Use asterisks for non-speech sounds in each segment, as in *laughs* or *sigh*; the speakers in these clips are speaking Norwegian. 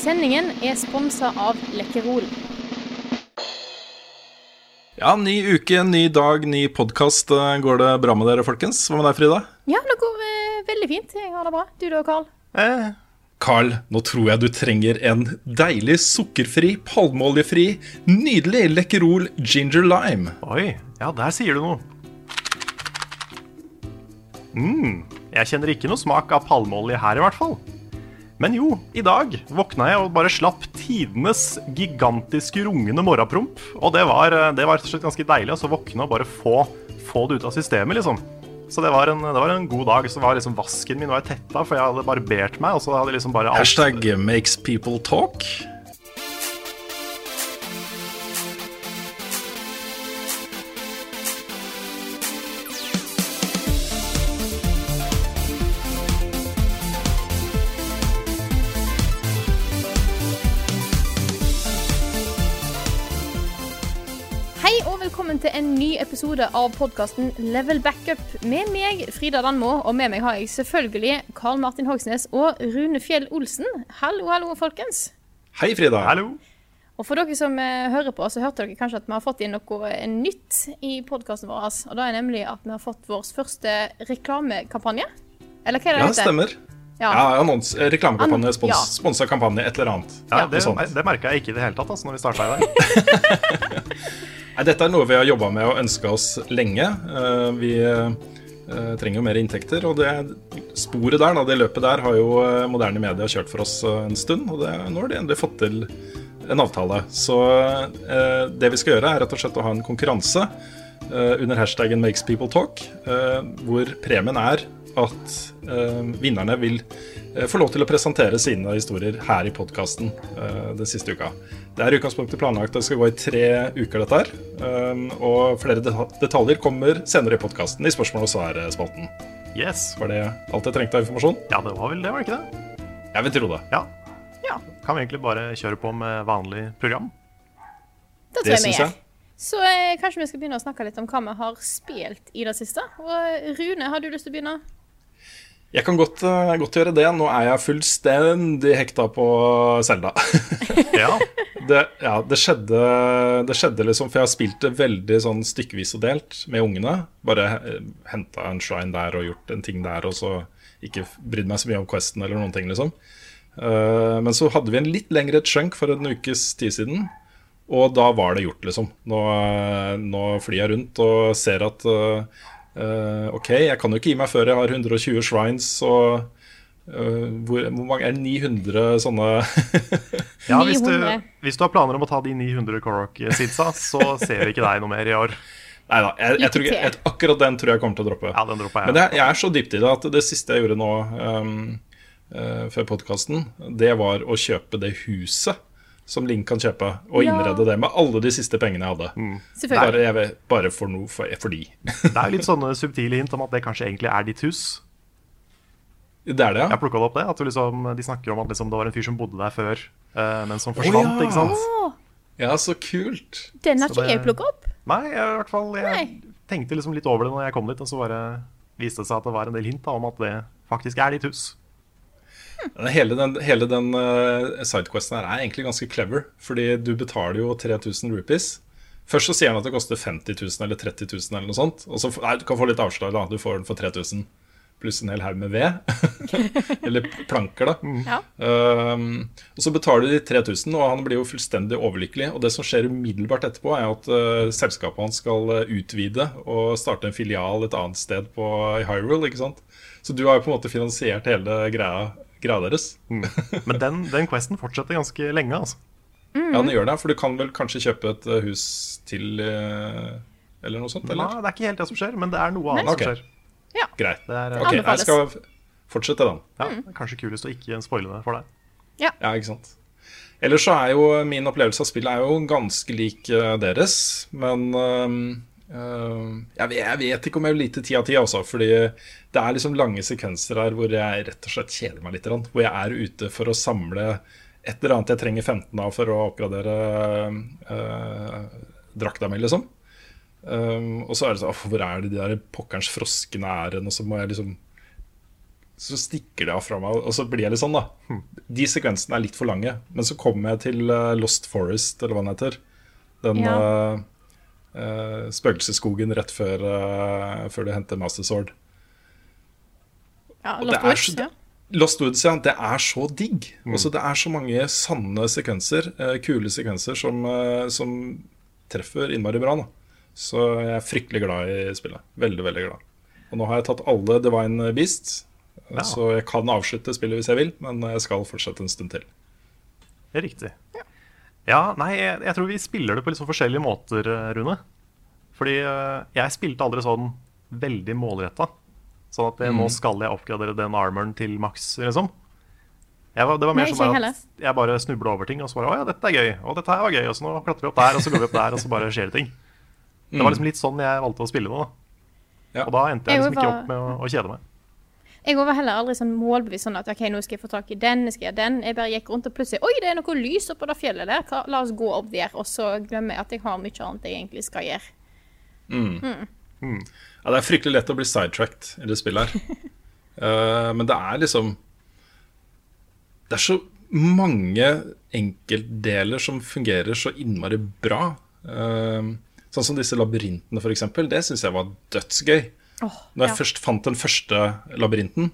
Sendingen er sponsa av Lekkerol. Ja, ny uke, ny dag, ny podkast. Går det bra med dere, folkens? Hva med deg, Frida? Ja, det går eh, veldig fint. Jeg har det bra. Du da, Carl? Carl, nå tror jeg du trenger en deilig sukkerfri, palmeoljefri, nydelig Lekkerol ginger lime. Oi, ja, der sier du noe. mm, jeg kjenner ikke noe smak av palmeolje her i hvert fall. Men jo, i dag våkna jeg og bare slapp tidenes gigantiske rungende morgenpromp. Og det var, eh, det var ganske deilig å våkne og bare få, få det ut av systemet, liksom. Så det var, en, det var en god dag. Så var liksom vasken min var tetta, for jeg hadde barbert meg. Og så hadde liksom bare alt Hashtag makes people talk. Velkommen til en ny episode av podkasten Level Backup. Med meg, Frida Danmo, og med meg har jeg selvfølgelig Karl Martin Hogsnes og Rune Fjell Olsen. Hallo, hallo, folkens. Hei, Frida. Hallo! Og for dere som eh, hører på, så hørte dere kanskje at vi har fått inn noe eh, nytt i podkasten vår. Og det er nemlig at vi har fått vår første reklamekampanje. Eller hva er det Ja, det stemmer. Ja. Ja, annons, eh, reklamekampanje, An- spons, ja. sponsa kampanje, et eller annet. Ja, det, det merka jeg ikke i det hele tatt altså, når vi starta i dag. *laughs* Dette er noe vi har jobba med og ønska oss lenge. Eh, Vi eh, trenger jo mer inntekter, og det sporet der, det løpet der, har jo eh, moderne media kjørt for oss en stund. Og det, nå har de endelig fått til en avtale. Så det vi skal gjøre, er rett og slett å ha en konkurranse under hashtaggen 'Makes people talk', hvor premien er at vinnerne vil få lov til å presentere sine historier her i podkasten eh, den siste uka. Det er i utgangspunktet planlagt at det skal gå i tre uker, dette her. Um, og flere detaljer kommer senere i podkasten i spørsmål og svar-spalten. Yes. Var det alt jeg trengte av informasjon? Ja, det var vel det, var det ikke det? Jeg vil tro det. Ja. Ja. Kan vi egentlig bare kjøre på med vanlig program? Det tror Det jeg vi gjør. Så eh, kanskje vi skal begynne å snakke litt om hva vi har spilt i det siste. Og eh, Rune, har du lyst til å begynne? Jeg kan godt, eh, godt gjøre det. Nå er jeg fullstendig hekta på Selda. *laughs* Ja. det, ja, det skjedde, det skjedde liksom For jeg har spilt det veldig sånn stykkevis og delt med ungene. Bare eh, henta en shrine der og gjort en ting der, og så ikke brydd meg så mye om Questen eller noen ting, liksom. Eh, men så hadde vi en litt lengre chunk for en ukes tid siden. Og da var det gjort, liksom. Nå, nå flyr jeg rundt og ser at eh, eh, OK, jeg kan jo ikke gi meg før jeg har 120 shrines, og uh, hvor, hvor mange er det? 900 sånne *laughs* Ja, hvis du, hvis du har planer om å ta de 900 Korok-sidsa, så ser vi ikke deg noe mer i år. Nei da, jeg, jeg tror jeg, akkurat den tror jeg kommer til å droppe. Ja, den dropper jeg. Men det, jeg er så dypt i det at det siste jeg gjorde nå um, uh, før podkasten, det var å kjøpe det huset som Link kan kjøpe, og Ja. innrede det med alle de siste pengene jeg hadde. Mm. Bare, jeg vet, bare for noe for, de Det er jo litt sånne subtile hint om at det kanskje egentlig er ditt hus. Det er det, Jeg ja. plukka opp det. At du liksom, de snakker om at liksom, det var en fyr som bodde der før, eh, men som forsvant. ja. ikke sant? Ja, så kult. den har ikke det- jeg plukka opp. Nei, jeg, i hvert fall, jeg Nei. tenkte liksom litt over det når jeg kom dit, og så bare viste det seg at det var en del hint da, om at det faktisk er ditt hus. Hele den, hele den uh, sidequesten her er egentlig ganske clever, fordi du betaler jo 3000 rupees. Først så sier han at det koster 50 000 eller 30 000 eller noe sånt. Og så, nei, du kan få litt avslag, da. Du får den for 3000 pluss en hel haug med ved. *laughs* eller planker, da. Ja. Um, og så betaler du de 3000, og han blir jo fullstendig overlykkelig. Og det som skjer umiddelbart etterpå, er at uh, selskapet hans skal uh, utvide og starte en filial et annet sted på, i Hyrule. ikke sant? Så du har jo på en måte finansiert hele greia, greia deres. *laughs* Men den, den questen fortsetter ganske lenge, altså. Ja, den gjør det, for du kan vel kanskje kjøpe et uh, hus til uh, Eller noe sånt? Nei, det er ikke helt det som skjer, men det er noe annet Ok. som skjer. Ja. Greit. Det er, Ok, jeg skal fortsette den. ja, det er kanskje kulest å ikke spoile det for deg. Ja. ikke sant. Ellers så er jo min opplevelse av spillet er jo ganske lik eh, deres, men eh, jeg, vet, jeg vet ikke om jeg vil lite ti av ti, altså. Fordi det er liksom lange sekvenser her hvor jeg rett og slett kjeder meg litt. Hvor jeg er ute for å samle et eller annet jeg trenger 15 av for å oppgradere uh, drakta mi, liksom. Um, og så er det sånn Hvor er det de der pokkerens froskene er hen? Og så må jeg liksom Så stikker det av fra meg, og så blir jeg litt sånn, da. De sekvensene er litt for lange. Men så kommer jeg til eh, Lost Forest, eller hva den heter. Den Ja. eh, spøkelsesskogen rett før, uh, før du henter Master Sword. Ja, Lost er Woods, så- ja. Lost Woods, ja. Det er så digg. også det er så mange sanne sekvenser, eh, kule sekvenser, som, eh, som treffer innmari bra. Da. Så jeg er fryktelig glad i spillet. Veldig, veldig glad. Og nå har jeg tatt alle Divine Beasts, eh, Ja. så jeg kan avslutte spillet hvis jeg vil, men jeg skal fortsette en stund til. Det er riktig. Ja, nei, jeg, jeg tror vi spiller det på litt så forskjellige måter, eh, Rune. Fordi eh, jeg spilte aldri sånn veldig målretta. Sånn at eh, nå skal jeg oppgradere den armoren til maks, liksom. Jeg var, det var mer Nei, sånn at jeg bare snubla over ting, og så bare Å ja, dette er gøy. Og dette her var gøy. Og så nå klatrer vi opp der, og så går vi opp der, og så bare skjer det ting. Det var liksom litt sånn jeg valgte å spille nå, da. Ja. Og da endte jeg Jeg liksom ikke opp med å, å kjede meg. Jeg var heller aldri sånn målbevisst sånn at ok, nå skal jeg få tak i den, jeg skal gjøre den. Jeg bare gikk rundt og plutselig Oi, det er noe lys oppå det fjellet der. Ta, La oss gå opp der. Og så glemmer jeg at jeg har mye annet jeg egentlig skal gjøre. Ja, det er fryktelig lett å bli sidetracked i det spillet her. uh, *laughs* men det er liksom Det er så mange enkeltdeler som fungerer så innmari bra. Uh, sånn som disse labyrintene, f.eks. Det syns jeg var dødsgøy. Når jeg ja. først fant den første labyrinten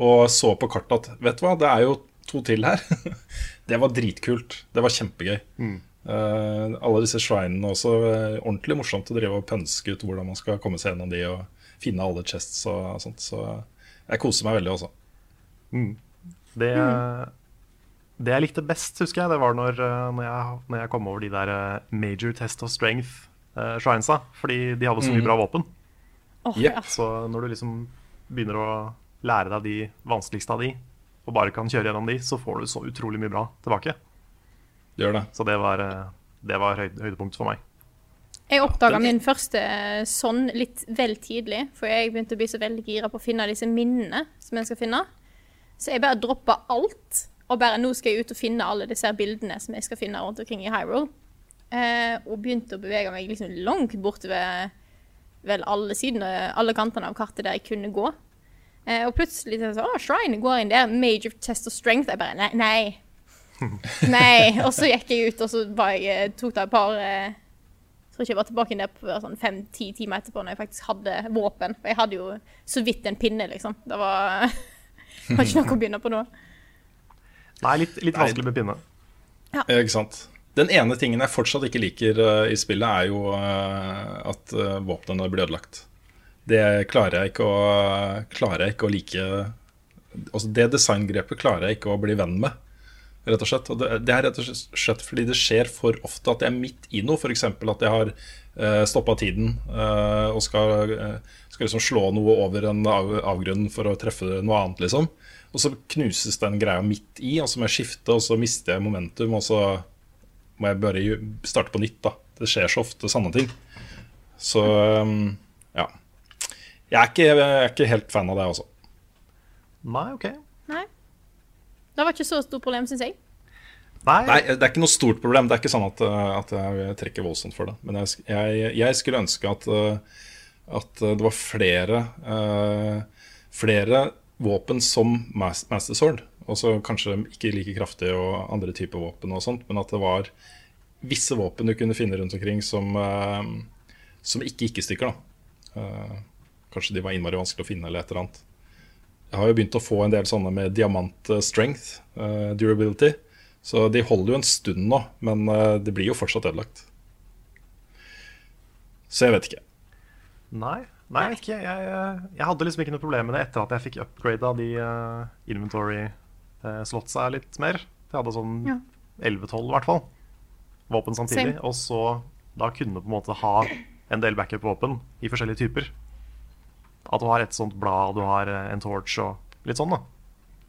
og så på kartet at vet du hva, det er jo to til her. *laughs* det var dritkult. Det var kjempegøy. Eh, alle disse shrinene også. Uh, ordentlig morsomt å drive og pønske ut hvordan man skal komme seg gjennom de og finne alle chests og sånt. Så jeg koser meg veldig også. Det, Mm. det jeg likte best, husker jeg, det var når, eh, når, jeg, når jeg kom over de der Major Test of Strength-shrinesa. fordi de hadde så mye bra våpen. Åh, Yep. ja. Så når du liksom begynner å lære deg de vanskeligste av de, og bare kan kjøre gjennom de, så får du så utrolig mye bra tilbake. Det gjør det. Så det var, eh, det var høyd, høydepunkt for meg. Jeg oppdaga min første eh, sånn litt vel tidlig, for jeg begynte å bli så veldig gira på å finne disse minnene som jeg skal finne. Så jeg bare droppa alt, og bare nå skal jeg ut og finne alle disse bildene som jeg skal finne rundt omkring i Hyrule. Eh, og begynte å bevege meg liksom langt bortover vel alle sidene, alle kantene av kartet der jeg kunne gå. Eh, og plutselig så sånn, å, Shrine går inn der, major test of strength. Jeg bare, nei, nei. *laughs* Nei. Og så gikk jeg ut, og så var jeg, eh, tok det et par eh, jeg tror ikke jeg var tilbake inn der på sånn fem-ti timer etterpå når jeg faktisk hadde våpen. For jeg hadde jo så vidt en pinne, liksom. Det var, *laughs* var ikke noe å begynne på nå. Nei, litt, litt vanskelig med pinne. Ja, ikke sant. Den ene tingen jeg fortsatt ikke liker eh, i spillet, er jo eh, at uh, våpnene blir ødelagt. Det klarer jeg ikke å, jeg ikke å like Altså Det designgrepet klarer jeg ikke å bli venn med, rett og slett. Og det, det er rett og slett fordi det skjer for ofte at jeg er midt i noe. F.eks. at jeg har uh, stoppa tiden uh, og skal, uh, skal liksom slå noe over en av, avgrunn for å treffe noe annet, liksom. Og så knuses den greia midt i, og så må jeg skifte, og så mister jeg momentum, og så må jeg bare starte på nytt. da Det skjer så ofte sånne ting. Så um, ja. Jeg er, ikke, jeg er ikke helt fan av det, altså. Nei, OK. Nei. Det var ikke så stort problem, syns jeg. Nei, Nei, det er ikke noe stort problem. Det er ikke sånn at, uh, at jeg trekker voldsomt for det. Men jeg, jeg, jeg skulle ønske at, uh, at uh, det var flere uh, Flere våpen som Master Sword. Også kanskje ikke like kraftige og andre typer våpen, og sånt, men at det var visse våpen du kunne finne rundt omkring som, uh, som ikke ikke-stykker. da. Uh, kanskje de var innmari vanskelig å finne, eller et eller annet. Jeg har jo begynt å få en del sånne med diamant uh, strength, durability. Så de holder jo en stund nå, men det blir jo fortsatt ødelagt. Så jeg vet ikke. Nei, nei ikke. Jeg, eh, jeg hadde liksom ikke noe problem med det etter at jeg fikk upgrada de uh, inventory-slotsa litt mer. Jeg hadde sånn Ja. 11-12 i hvert fall. Våpen samtidig. Same. Og så da kunne på en måte ha en del backup-våpen i forskjellige typer. At du har et sånt blad, du har eh, en torch og litt sånn, da.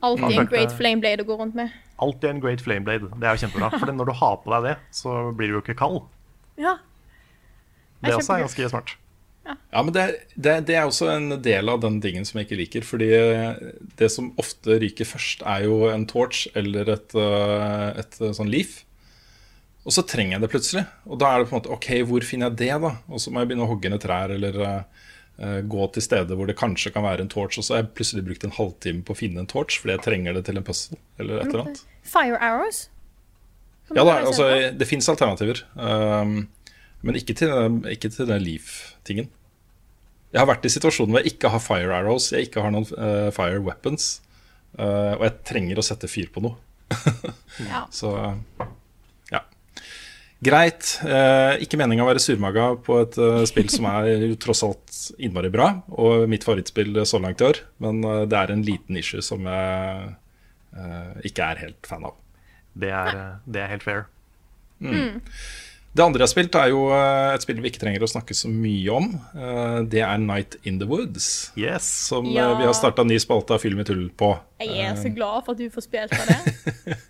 Alltid en great flame blade å gå rundt med. Alltid en Great Flame Blade. Det er jo kjempebra. For når du har på deg det, så blir du jo ikke kald. Ja. Det er også er ganske smart. Ja, men det, det, det er også en del av den dingen som jeg ikke liker. Fordi det som ofte ryker først, er jo en torch eller et, øh, et øh, sånn leaf. Og så trenger jeg det plutselig. Og da er det på en måte OK, hvor finner jeg det, da? Og så må jeg begynne å hogge ned trær eller øh, gå til steder hvor det kanskje kan være en torch. Og så har jeg plutselig brukt en halvtime på å finne en torch fordi jeg trenger det til en puzzle eller et eller annet. Fire arrows. Som Ja da, altså det fins alternativer. Um, men ikke til, ikke til den Leaf-tingen. Jeg har vært i situasjonen hvor jeg ikke har fire arrows, jeg ikke har noen uh, fire weapons. uh, og jeg trenger å sette fyr på noe. *laughs* Ja. Så ja. Greit. Uh, ikke meninga å være surmaga på et uh, spill som er tross alt innmari bra, og mitt favorittspill så langt i år. Men uh, det er en liten issue som jeg uh, ikke er helt fan av. Det er, det er helt fair. Det andre jeg har spilt, er jo eh, et spill vi ikke trenger å snakke så mye om. Eh, Det er Night in the Woods. Yes. Som eh, Ja. vi har starta ny spalte av Film i tull på. Jeg er så glad for at du får spilt av det. *laughs*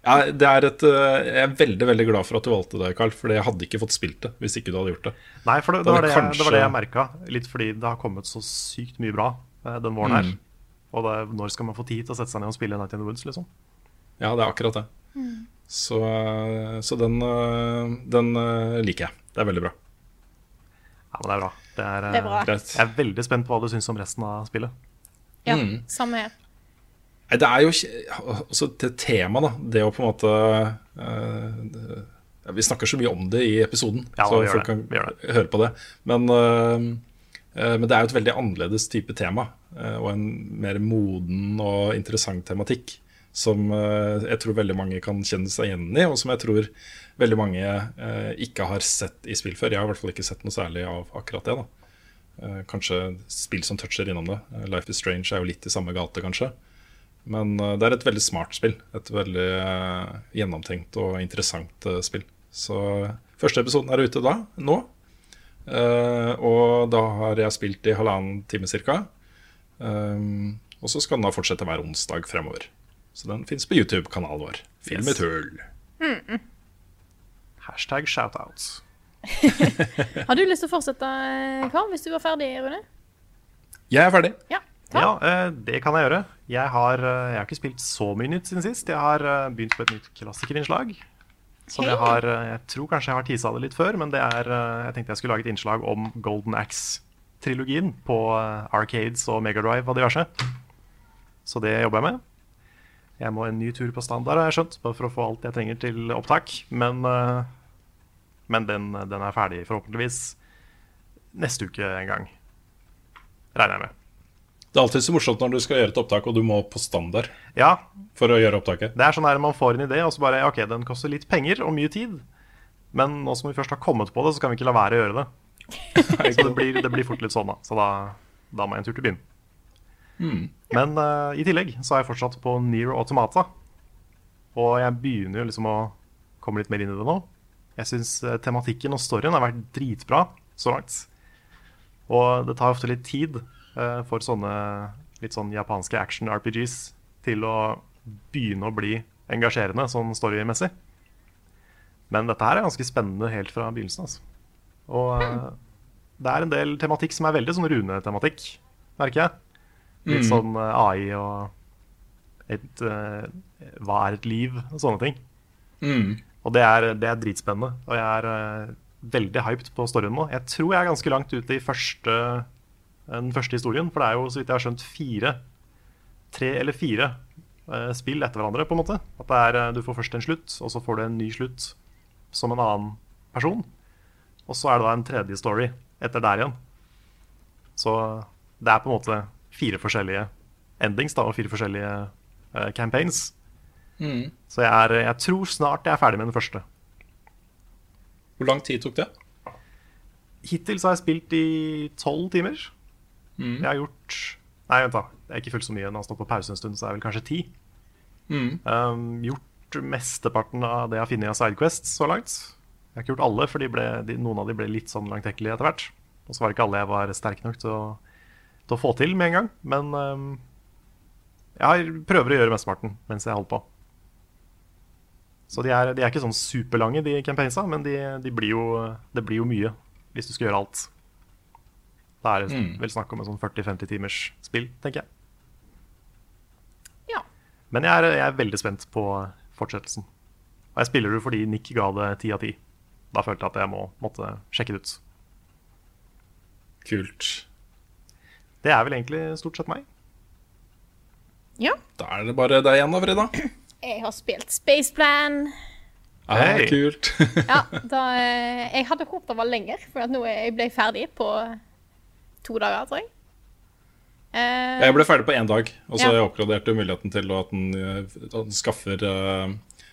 Ja, det er et, jeg er veldig veldig glad for at du valgte det, Carl. For jeg hadde ikke fått spilt det hvis ikke du hadde gjort det. Nei, for det, det, var det det, jeg- kanskje- det var det jeg merka. Litt fordi det har kommet så sykt mye bra den våren her. Mm. Og det, når skal man få tid til å sette seg ned og spille Night in the Woods, liksom? Ja, det er akkurat det. Så, eh, så den, eh, den eh, liker jeg. Det er veldig bra. Ja, men det er bra. Det er, eh, Det er bra. Greit. Jeg er veldig spent på hva du syns om resten av spillet. Ja, Mm. samme her. Nei, Det er jo også altså det temaet, da. Det å på en måte uh, det- ja, Vi snakker så mye om det i episoden, Ja, så folk kan høre på det. Men, uh, uh, men det er jo et veldig annerledes type tema. eh, og en mer moden og interessant tematikk. Som eh, jeg tror veldig mange kan kjenne seg igjen i, og som jeg tror veldig mange eh, ikke har sett i spill før. Jeg har i hvert fall ikke sett noe særlig av akkurat det. da Eh, Kanskje spill som toucher innom det. Life is Strange er jo litt i samme gate, kanskje. Men det er et veldig smart spill. Et veldig gjennomtenkt og interessant spill. Så første episoden er ute da, nå. Og da har jeg spilt i halvannen time ca. og så skal den da fortsette hver onsdag fremover. Så den fins på YouTube-kanalen vår. Film et hull. Mm -mm. Hashtag shoutouts. *laughs* Har du lyst til å fortsette, Karl, hvis du var ferdig, Rune? Jeg er ferdig. Ja. Ja, eh, det kan jeg gjøre. Jeg har, eh, jeg har ikke spilt så mye nytt siden sist. Jeg har eh, begynt på et nytt klassikerinnslag. Som jeg har Jeg tror kanskje jeg har tisa det litt før, men det er Jeg tenkte jeg skulle lage et innslag om Golden Axe-trilogien på Arcades og Megadrive og diverse. Så det jobber jeg med. Jeg må en ny tur på standard, har jeg skjønt, bare for å få alt jeg trenger til opptak. Men, eh, men den, den er ferdig forhåpentligvis neste uke en gang. Regner jeg med. Det er alltid så morsomt når du skal gjøre et opptak og du må på standard Ja, for å gjøre opptaket. Det er sånn her man får en idé, og så bare OK, den koster litt penger og mye tid. Men nå som vi først har kommet på det, så kan vi ikke la være å gjøre det. *laughs* Så det blir, det blir fort litt sånn, da. Så da, da må jeg en tur til byen. Men uh, i tillegg så er jeg fortsatt på Near Automata. Og jeg begynner jo liksom å komme litt mer inn i det nå. Jeg syns tematikken og storyen har vært dritbra så langt. Og det tar ofte litt tid uh, for sånne litt sånn japanske action-RPGs til å begynne å bli engasjerende sånn storymessig. Men dette her er ganske spennende helt fra begynnelsen. Altså. Og uh, det er en del tematikk som er veldig sånn Rune-tematikk, merker jeg. Litt sånn eh, AI og et, eh, hva er et liv, og sånne ting. Mm. Og det er, det er dritspennende. Og jeg er eh, veldig hyped på storyen nå. Jeg tror jeg er ganske langt ute i første, den første historien. For det er jo, så vidt jeg har skjønt, fire Tre eller fire spill etter hverandre, på en måte. At det er, Du får først en slutt, og så får du en ny slutt som en annen person. Og så er det da en tredje story etter der igjen. Så det er på en måte fire forskjellige endings da, og fire forskjellige uh, campaigns. Så jeg, er, jeg tror snart jeg er ferdig med den første. Hvor lang tid tok det? Hittil så har jeg spilt i tolv timer. Jeg har gjort Nei, vent, da. Det er ikke fullt så mye. Når har stått på pause en stund, så er det vel kanskje ti. Um, gjort mesteparten av det jeg har funnet av Sidequests så langt. Jeg har ikke gjort alle, for de ble, de, noen av de ble litt sånn langtekkelige etter hvert. Og så var det ikke alle jeg var sterk nok til å, til å få til med en gang. Men um, Jeg prøver å gjøre mesteparten mens jeg holder på. Så de er, de er ikke sånn superlange, de campaignsa, men de, de blir jo, det blir jo mye hvis du skal gjøre alt. Da er det vel snakk om en sånn 40-50 timers spill, tenker jeg. Ja. Men jeg er, jeg er veldig spent på fortsettelsen. Og jeg spiller det fordi Nick ga det ti av ti. Da følte jeg at jeg må, måtte sjekke det ut. Kult. Det er vel egentlig stort sett meg. ja. Da er det bare deg igjen, da, Frida. Jeg har spilt Spaceplan. Ah, Hei. kult. *laughs* Ja, da, eh, jeg hadde håpet det var lenger, for at nå jeg ble ferdig på to dager, tror jeg. Uh, Jeg ble ferdig på én dag, og så Ja. jeg oppgraderte muligheten til at den, eh, at den skaffer, uh,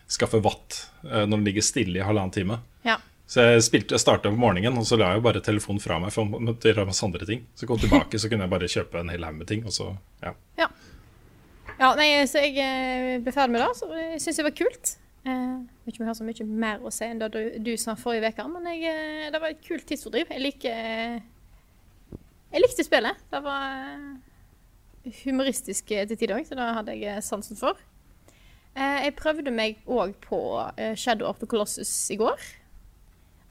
skaffer watt uh, når den ligger stille i halvannen time. ja. Så jeg spilte, starta om morgenen, og så la jeg bare telefonen fra meg. For å gjøre masse andre ting Så kom tilbake, så kunne jeg bare kjøpe en hel haug med ting. Og så, ja. Ja. ja, nei, så jeg eh, ble ferdig med det, så jeg syns det var kult. Jeg vet ikke om jeg har så mye mer å si enn det du, du sa forrige uke, men jeg, eh, det var et kult tidsfordriv. Jeg liker eh, Jeg likte spillet. Det var eh, humoristisk eh, til tider òg, så det hadde jeg eh, sansen for. Eh, jeg prøvde meg òg på eh, Shadow of the Colossus i går.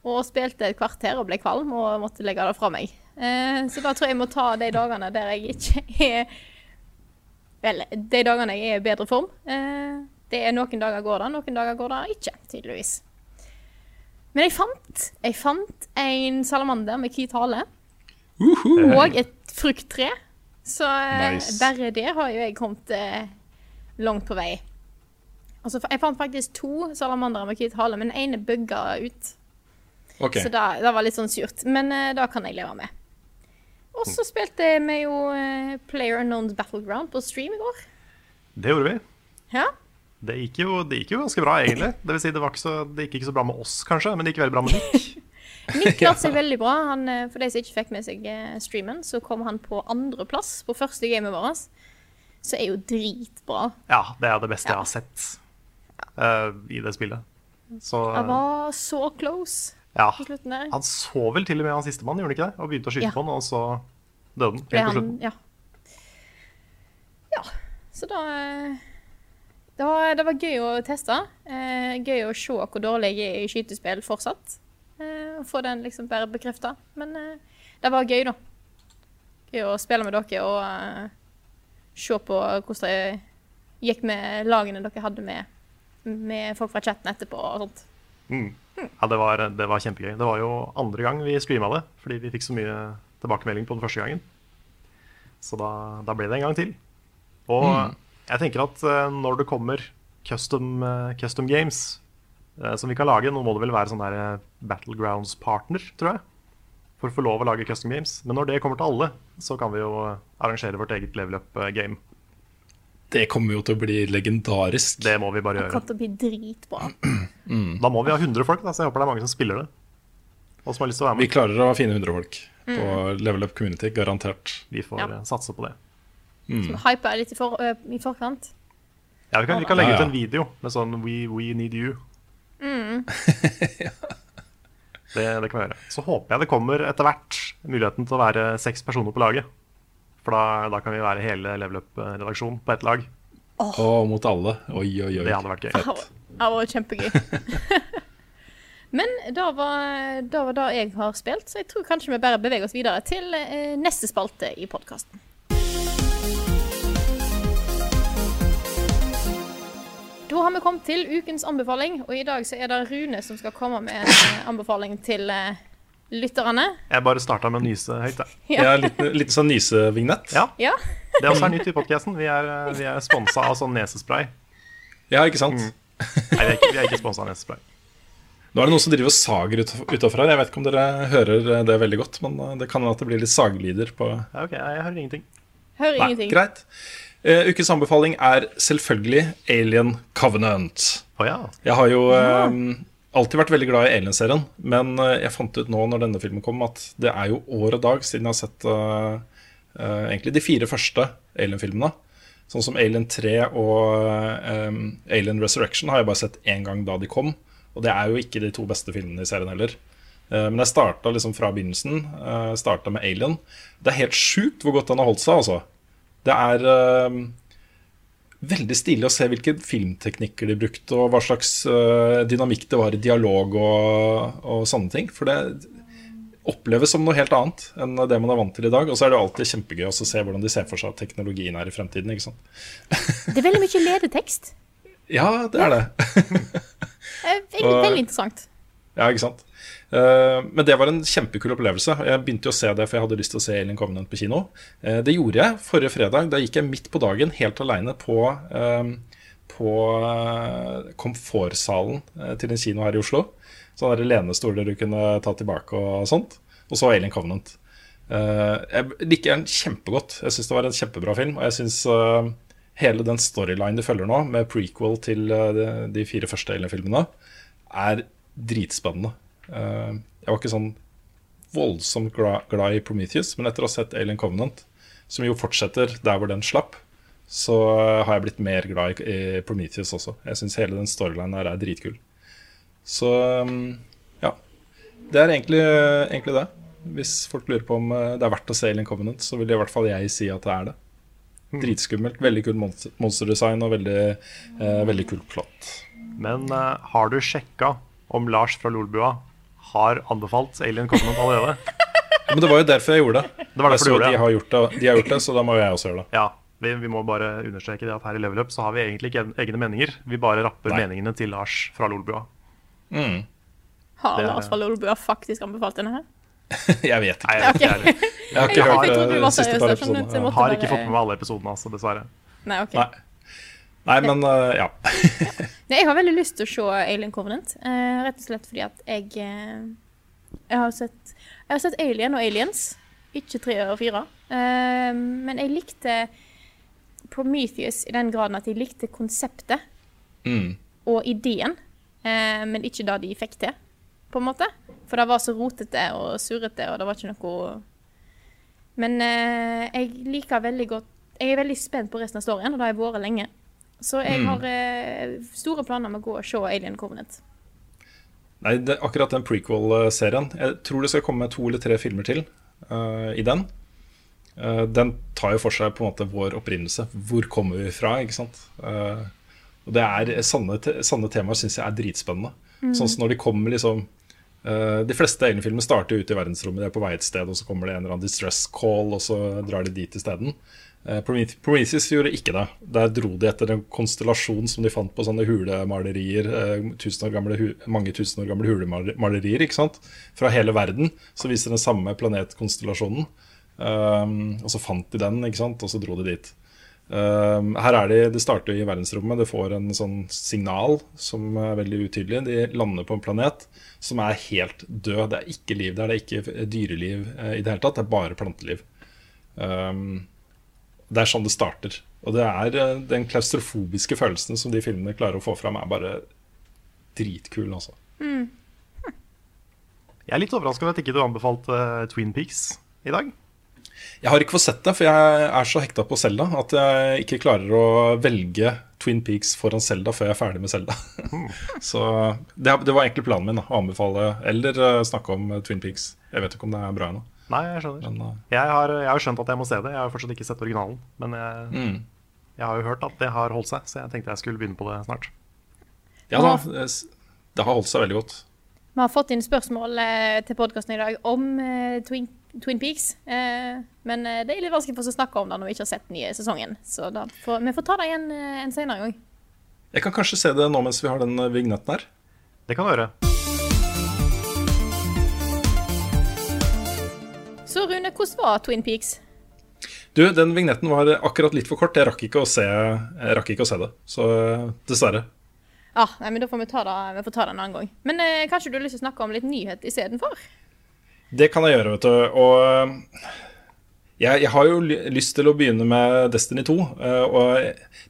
Og spilte et kvarter og ble kvalm og måtte legge det fra meg. Eh, så da tror jeg jeg må ta de dagene der jeg ikke er Vel, de dagene jeg er i bedre form. Eh, det er Noen dager går det, noen dager går det ikke, tydeligvis. Men jeg fant Jeg fant en salamander med hvit hale. Og et frukttre. Så eh, Nice. bare det har jo jeg kommet eh, langt på vei. Altså, jeg fant faktisk to salamandere med hvit hale, men den ene bugga ut. Ok. Så da- det var litt sånn surt. Men uh, da kan jeg leve med. Og så spilte vi jo uh, Player Unknowns Battleground på stream i går. Det gjorde vi. Ja. Det gikk jo, det gikk jo ganske bra, egentlig. Det vil si, det, var ikke så, det gikk ikke så bra med oss, kanskje, men det gikk veldig bra med Nick. *laughs* Nick *laughs* klarte seg veldig bra. Han, eh, for de som ikke fikk med seg eh, streamen, så kom han på andreplass på første gamet vårt. Så er jo dritbra. Ja, det er det beste jeg har sett uh, i det spillet. Så jeg var så close ja. på slutten der. Han så vel til og med han sistemann, gjorde han ikke det? Og begynte å skyte Ja. på han, og så døde han helt på slutten. ja. ja. Så da eh, det var, det var gøy å teste. Eh, gøy å se hvor dårlig jeg er i skytespill fortsatt. Eh, få den liksom bare bekrefta. Men eh, det var gøy, da. Gøy å spille med dere og eh, se på hvordan det gikk med lagene dere hadde med, med folk fra chatten etterpå og sånt. Ja, det var, det var kjempegøy. Det var jo andre gang vi streama det, fordi vi fikk så mye tilbakemelding på den første gangen. Så da, da ble det en gang til. Og jeg tenker at eh, når det kommer custom, eh, custom games eh, som vi kan lage Nå må det vel være sånn der Battlegrounds-partner, tror jeg, for å få lov å lage custom games. Men når det kommer til alle, så kan vi jo arrangere vårt eget level up-game. Det kommer jo til å bli legendarisk. Det må vi bare Det gjøre. kommer til å bli dritbra. Da må vi ha 100 folk, da, så jeg håper det er mange som spiller det. Og som har lyst til å være Vi klarer å finne 100 folk på Level Up Community, garantert. Vi får Ja. eh, satse på det. Så hypa jeg litt i, for, ø, i forkant. Ja, vi kan, vi kan legge Ja, ja. ut en video med sånn We, we need you. *laughs* det, det kan vi gjøre. Så håper jeg det kommer etter hvert muligheten til å være seks personer på laget. For da, da kan vi være hele Level Up-redaksjonen på ett lag. Og mot alle. Oi, oi, oi. Det hadde vært gøy. Fett. Det var kjempegøy. *laughs* Men da var, da var det jeg har spilt, så jeg tror kanskje vi bare beveger oss videre til eh, neste spalte i podkasten. Da har vi kommet til ukens anbefaling, og i dag så er det Rune som skal komme med en eh, anbefaling til eh, lytterne. Jeg bare starta med å nyse høyt, jeg. Ja, litt, litt sånn nysevignett. Ja, Ja. det også er nytt i podkasten. Vi er, eh, vi er sponsa av sånn nesespray. Ja, ikke sant? Nei, vi er ikke, vi er ikke sponsa av nesespray. Nå er det noen som driver og sager utafor her. Jeg vet ikke om dere hører det veldig godt, men uh, det kan hende at det blir litt sagelyder på Ja, ok, jeg hører ingenting. Hører Nei, ingenting. greit. Uh, ukens anbefaling er selvfølgelig Alien Covenant. Oh, ja. Jeg har jo eh, alltid vært veldig glad i Alien-serien, men eh, jeg fant ut nå når denne filmen kom, at det er jo år og dag siden jeg har sett uh, uh, egentlig de fire første Alien-filmene. Sånn som Alien 3 og um, Alien Resurrection har jeg bare sett én gang da de kom. Og det er jo ikke de to beste filmene i serien heller. Uh, men jeg starta liksom fra begynnelsen. Uh, starta med Alien. Det er helt sjukt hvor godt den har holdt seg, altså. Det er eh, veldig stilig å se hvilke filmteknikker de brukte, og hva slags eh, dynamikk det var i dialog og, og sånne ting. For det oppleves som noe helt annet enn det man er vant til i dag. Og så er det alltid kjempegøy å se hvordan de ser for seg at teknologien er i fremtiden. ikke sant? *laughs* Det er veldig mye ledetekst. Ja, det er det. *laughs* Er veldig, veldig interessant. Ja, ikke sant? Eh, men det var en kjempekul opplevelse. Jeg begynte jo å se det, for jeg hadde lyst til å se Alien Covenant på kino. Eh, det gjorde jeg forrige fredag. Da gikk jeg midt på dagen helt aleine på, eh, på komfortsalen til en kino her i Oslo. Sånne der lenestoler du kunne ta tilbake og sånt. Og så Alien Covenant. Jeg liker den kjempegodt. Jeg syns det var en kjempebra film. Og jeg syns hele den storylinen du følger nå, med prequel til de fire første Alien-filmene, er dritspennende. Eh, jeg var ikke sånn voldsomt glad, glad i Prometheus, men etter å ha sett Alien Covenant, som jo fortsetter der hvor den slapp, så eh, har jeg blitt mer glad i, i Prometheus også. Jeg syns hele den storylinen her er dritkul. Så mm, ja. Det er egentlig, egentlig det. Hvis folk lurer på om eh, det er verdt å se Alien Covenant, så vil i hvert fall jeg si at det er det. Dritskummelt. Veldig kult monster- monsterdesign og veldig, eh, veldig kult plott. Men uh, har du sjekka om Lars fra Lolbua har anbefalt Alien Covenant allerede? Men det var jo derfor jeg gjorde det. Det var jeg derfor så gjorde de det. har, gjort det, de har gjort det, så da må jo jeg også gjøre det. Ja, vi, vi må bare understreke det at her i Level Up så har vi egentlig ikke egne meninger. Vi bare rapper Nei. meningene til Lars fra Lolbua. Har Det- Lars fra Lolbua faktisk anbefalt denne her? *laughs* Jeg vet ikke. Nei, jeg vet ikke. Jeg har ikke hørt det siste skjønner du, så jeg Har ikke fått med meg alle episodene, altså, dessverre. Nei, ok. Nei. Nei, men uh, ja. *laughs* Nei, jeg har veldig lyst til å se Alien Covenant. uh, rett og slett fordi at jeg eh, Jeg har sett Jeg har sett Alien og Aliens. Ikke tre og fire. Eh, men jeg likte Prometheus i den graden at jeg likte konseptet Mm. og ideen, eh, men ikke det de fikk til, på en måte. For det var så rotete og surrete, og det var ikke noe Men eh, jeg liker veldig godt Jeg er veldig spent på resten av storyen, og det har jeg vært lenge. Så jeg Mm. har eh, store planer med å gå og se Alien Covenant. Nei, det, akkurat den prequel-serien Jeg tror det skal komme to eller tre filmer til uh, i den. Uh, den tar jo for seg på en måte vår opprinnelse. Hvor kommer vi fra? ikke sant? Uh, og det er Sanne, sanne temaer syns jeg er dritspennende. Sånn som når de kommer liksom De fleste egne starter ute i verdensrommet, de er på vei et sted, og så kommer det en eller annen distress call, og så drar de dit isteden. Uh, Prometheus gjorde ikke det. Der dro de etter en konstellasjon som de fant på sånne hulemalerier. eh, tusen gamle, mange tusen år gamle hulemalerier ikke sant? fra hele verden. Så viser den samme planetkonstellasjonen. Og så fant de den, ikke sant? og så dro de dit. Um, her er de, Det starter i verdensrommet. Det får en sånn signal som er veldig utydelig. De lander på en planet som er helt død. Det er ikke liv der. Det er ikke dyreliv eh, i det hele tatt. Det er bare planteliv. Um, det er sånn det starter. Og det er eh, den klaustrofobiske følelsen som de filmene klarer å få fram, er bare dritkul, altså. Jeg er litt overraska over at ikke du anbefalte eh, Twin Peaks i dag. Jeg har ikke fått sett det, for jeg er så hekta på Selda at jeg ikke klarer å velge Twin Peaks foran Selda før jeg er ferdig med Selda. *laughs* så det, det var egentlig planen min, da, å anbefale eller eh, snakke om eh, Twin Peaks. Jeg vet ikke om det er bra ennå. Nei, jeg skjønner. Men uh... Jeg har, jeg har skjønt at jeg må se det. Jeg har fortsatt ikke sett originalen. Men jeg, mm. jeg har jo hørt at det har holdt seg, så jeg tenkte jeg skulle begynne på det snart. ja da, det, har holdt seg veldig godt. Vi har fått inn spørsmål til podkasten i dag om Twin Twin, Twin Peaks. Eh, men eh, det er litt vanskelig for oss å snakke om det når vi ikke har sett den nye sesongen. Så da får, vi får ta det igjen eh, en senere gang. Jeg kan kanskje se det nå mens vi har den eh, vignetten her. Det kan du gjøre. Så Rune, hvordan var Twin Peaks? Du, den vignetten var akkurat litt for kort. Jeg rakk ikke å se, jeg rakk ikke å se det. Så dessverre. Ah, nei, men Da får vi ta det, vi får ta det en annen gang. Men eh, kanskje du har lyst til å snakke om litt nyhet istedenfor? Det kan jeg gjøre, vet du. Og øh, jeg, jeg har jo lyst til å begynne med Destiny 2. øh, Og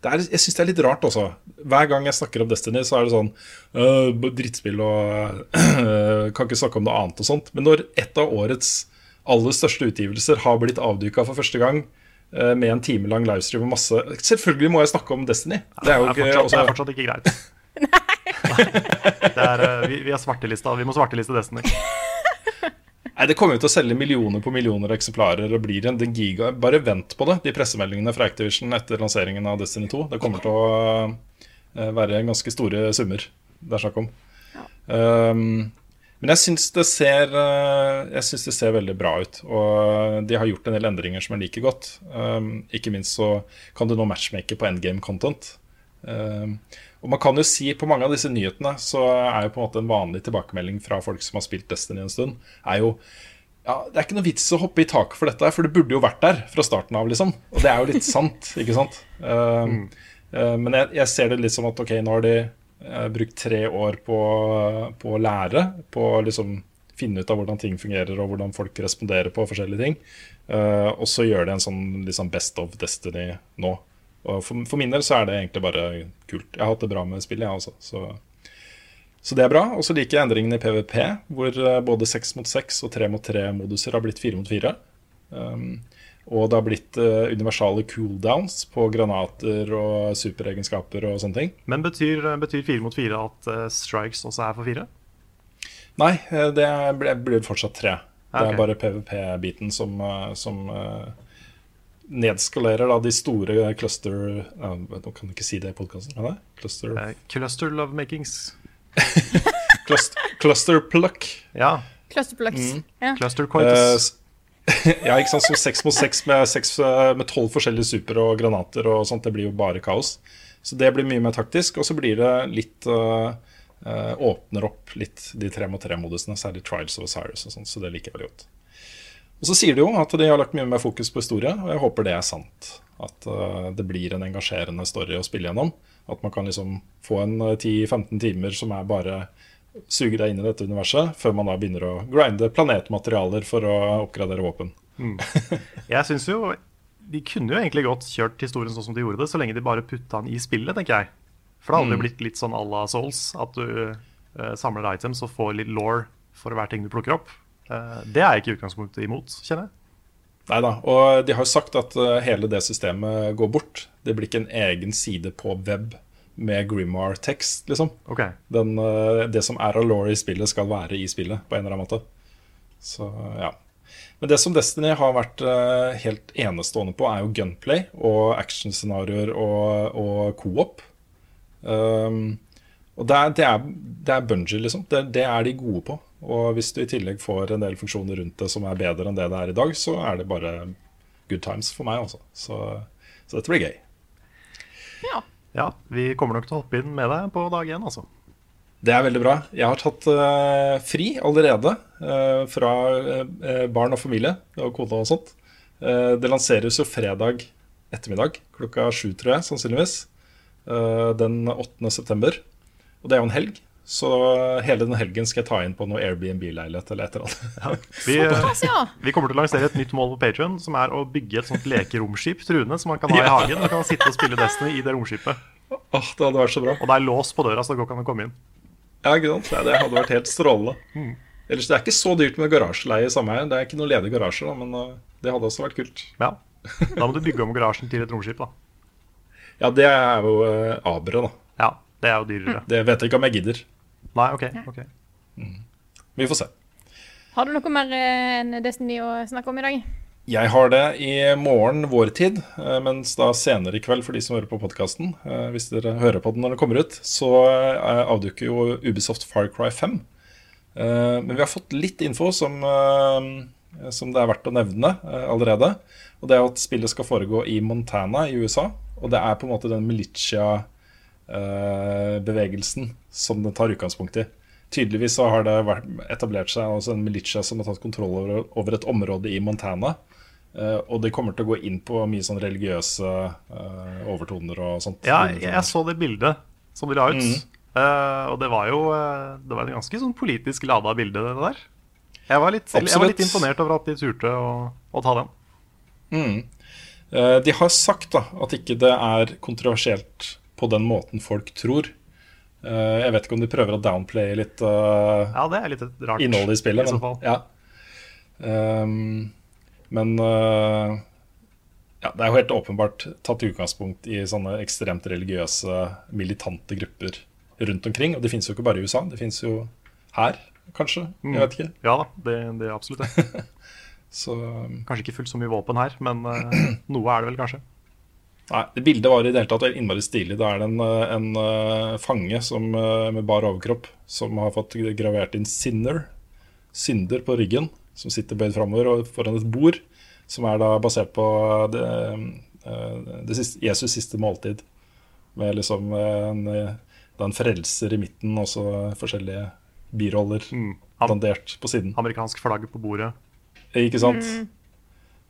det er, jeg syns det er litt rart også. Hver gang jeg snakker om Destiny, så er det sånn øh, drittspill og *clears throat* Kan ikke snakke om noe annet og sånt. Men når et av årets aller største utgivelser har blitt avduka for første gang med en time lang livestream og masse Selvfølgelig må jeg snakke om Destiny. Det er jo det, ikke er fortsatt, det er fortsatt ikke greit. *laughs* Nei. Det er, eh, vi, vi har svartelista. Vi må svarteliste Destiny. Nei, Det kommer jo til å selge millioner på millioner eksemplarer og blir en giga. Bare vent på det, de pressemeldingene fra Activision etter lanseringen av Destiny 2. Det kommer til å uh, være ganske store summer det er snakk om. Um, men jeg syns det, ser, jeg synes det ser veldig bra ut. Og de har gjort en del endringer som jeg liker godt. Um, ikke minst så kan du nå matchmake på endgame content. Um, og man kan jo si På mange av disse nyhetene så er jo på en måte en vanlig tilbakemelding fra folk som har spilt Destiny en stund, er jo ja, Det er ikke noe vits å hoppe i taket for dette, for det burde jo vært der fra starten av, liksom. Og det er jo litt sant, *laughs* ikke sant? Uh, mm. uh, men jeg, jeg, ser det litt som at ok, nå har de uh, brukt tre år på, på å lære, på å liksom finne ut av hvordan ting fungerer og hvordan folk responderer på forskjellige ting. Uh, og så gjør de en sånn liksom Best of Destiny nå. Og for, for, min del så er det egentlig bare kult. Jeg har hatt det bra med spillet, jeg også. Så, så det er bra. Og så liker jeg endringene i PVP, hvor eh, både 6 mot 6 og 3 mot 3-moduser har blitt 4 mot 4. Um, og det har blitt uh, universale cooldowns på granater og superegenskaper og sånne ting. Men betyr, betyr 4 mot 4 at uh, strikes også er for 4? Nei, det blir fortsatt 3. Det er bare PVP-biten som, som uh, nedskalerer da de store cluster ja, Nå kan du ikke si det i podkasten. Cluster uh, Cluster lovemakings. *laughs* cluster, cluster pluck. Ja. Cluster plucks. Mm. Ja. Cluster coitus. Uh, *laughs* ja, ikke sant. Så seks mot seks med, eh, med tolv forskjellige super og granater og sånt. Det blir jo bare kaos. Så det blir mye mer taktisk. Og så blir det litt uh, uh, Åpner opp litt de tre mot tre-modusene, særlig Trials of Osiris og sånn. Så det liker jeg veldig godt. Og så sier de jo at de har lagt mye mer fokus på historie, og jeg håper det er sant. At uh, det blir en engasjerende story å spille gjennom. At man kan liksom få en 10-15 eh, timer som er bare suger deg inn i dette universet, før man da begynner å grinde planetmaterialer for å oppgradere våpen. Mm. *laughs* Jeg synes jo De kunne jo egentlig godt kjørt historien sånn som de gjorde det, så lenge de bare putta den i spillet, tenker jeg. For det hadde mm. blitt litt sånn à la Souls, at du uh, samler items og får litt law for hver ting du plukker opp. Eh, det er jeg ikke i utgangspunktet imot, kjenner jeg. Nei da. Og de har jo sagt at eh, hele det systemet går bort. Det blir ikke en egen side på web med Grimmar-tekst, liksom. Okay. Den, eh, det som er av law i spillet, skal være i spillet på en eller annen måte. Så ja. Men det som Destiny har vært helt enestående på, er jo gunplay og actionscenarioer og, og co-op. Um, og det er, det er, det er Bungie, liksom. Det, det, er de gode på. Og hvis du i tillegg får en del funksjoner rundt det som er bedre enn det det er i dag, så er det bare good times for meg, altså. Så, så dette blir gøy. Ja. ja. Vi kommer nok til å hoppe inn med deg på dag én, altså. Det er veldig bra. Jeg har tatt uh, fri allerede uh, fra uh, barn og familie og kone og sånt. det lanseres jo fredag ettermiddag klokka sju, tror jeg, sannsynligvis. den 8. september. Og det er jo en helg. Så hele den helgen skal jeg ta inn på noe Airbnb-leilighet eller et eller annet. Ja. *laughs* Vi, vi, kommer til å lansere et nytt mål på Patrion, som er å bygge et sånt lekeromskip Trune, som man kan ha i hagen. Og kan sitte og spille Destiny i det romskipet. Oh, det hadde vært så bra. Og det er lås på døra, så det går ikke an å komme inn. Ja, ikke sant? Det hadde vært helt strålende. Mm. Ellers, Det er ikke så dyrt med garasjeleie i samme her. Det er ikke noen ledige garasjer, da, men uh, det hadde også vært kult. Ja, Da må du bygge om garasjen til et romskip, da. Ja, det er jo uh, Abre, da. Ja, det er jo dyrere. Det vet jeg ikke om jeg gidder. Nei, ok. okay. Mm. Vi får se. Har du noe mer eh, enn Destiny å snakke om i dag? Jeg har det i morgen vår tid, eh, mens da senere i kveld for de som hører på podkasten. Eh, hvis dere hører på den når den kommer ut, så avduker jo Ubisoft Far Cry 5. Men vi har fått litt info som, som det er verdt å nevne allerede. Og det er at spillet skal foregå i Montana i USA. Og det er på en måte den militia bevegelsen som den tar utgangspunkt i. Tydeligvis så har det etablert seg en militia som har tatt kontroll over, et område i Montana. Uh, og det kommer til å gå inn på mye sånn religiøse uh, overtoner og sånt. Ja, jeg så det bildet som de la ut. Mm. Og det var jo Det var en ganske sånn politisk lada bilde, det der. Jeg var litt, jeg var litt imponert over at de turte å, å ta den. Mm. de har sagt da at ikke det er kontroversielt på den måten folk tror. Uh, jeg vet ikke om de prøver å downplaye litt uh, ja, det er litt rart, innholdet i spillet. I men, ja. um, men uh, ja, det er jo helt åpenbart tatt utgangspunkt i sånne ekstremt religiøse, militante grupper rundt omkring. Og det fins jo ikke bare i USA, det fins jo her. kanskje. Mm. Jeg vet ikke. Ja da, det, det er absolutt det. *laughs* Så Kanskje ikke fullt så mye våpen her, men uh, *clears throat* noe er det vel kanskje. Nei, det bildet var i det hele tatt innmari stilig. Da er det en, eh, en eh, fange som, eh, med bar overkropp som har fått gravert inn 'sinner', synder, på ryggen. Som sitter bøyd framover foran et bord, som er da basert på det, det siste, Jesus' siste måltid. Med liksom en, en frelser i midten, og så forskjellige biroller Mm. Dandert på siden. amerikansk flagg på bordet. Ikke sant?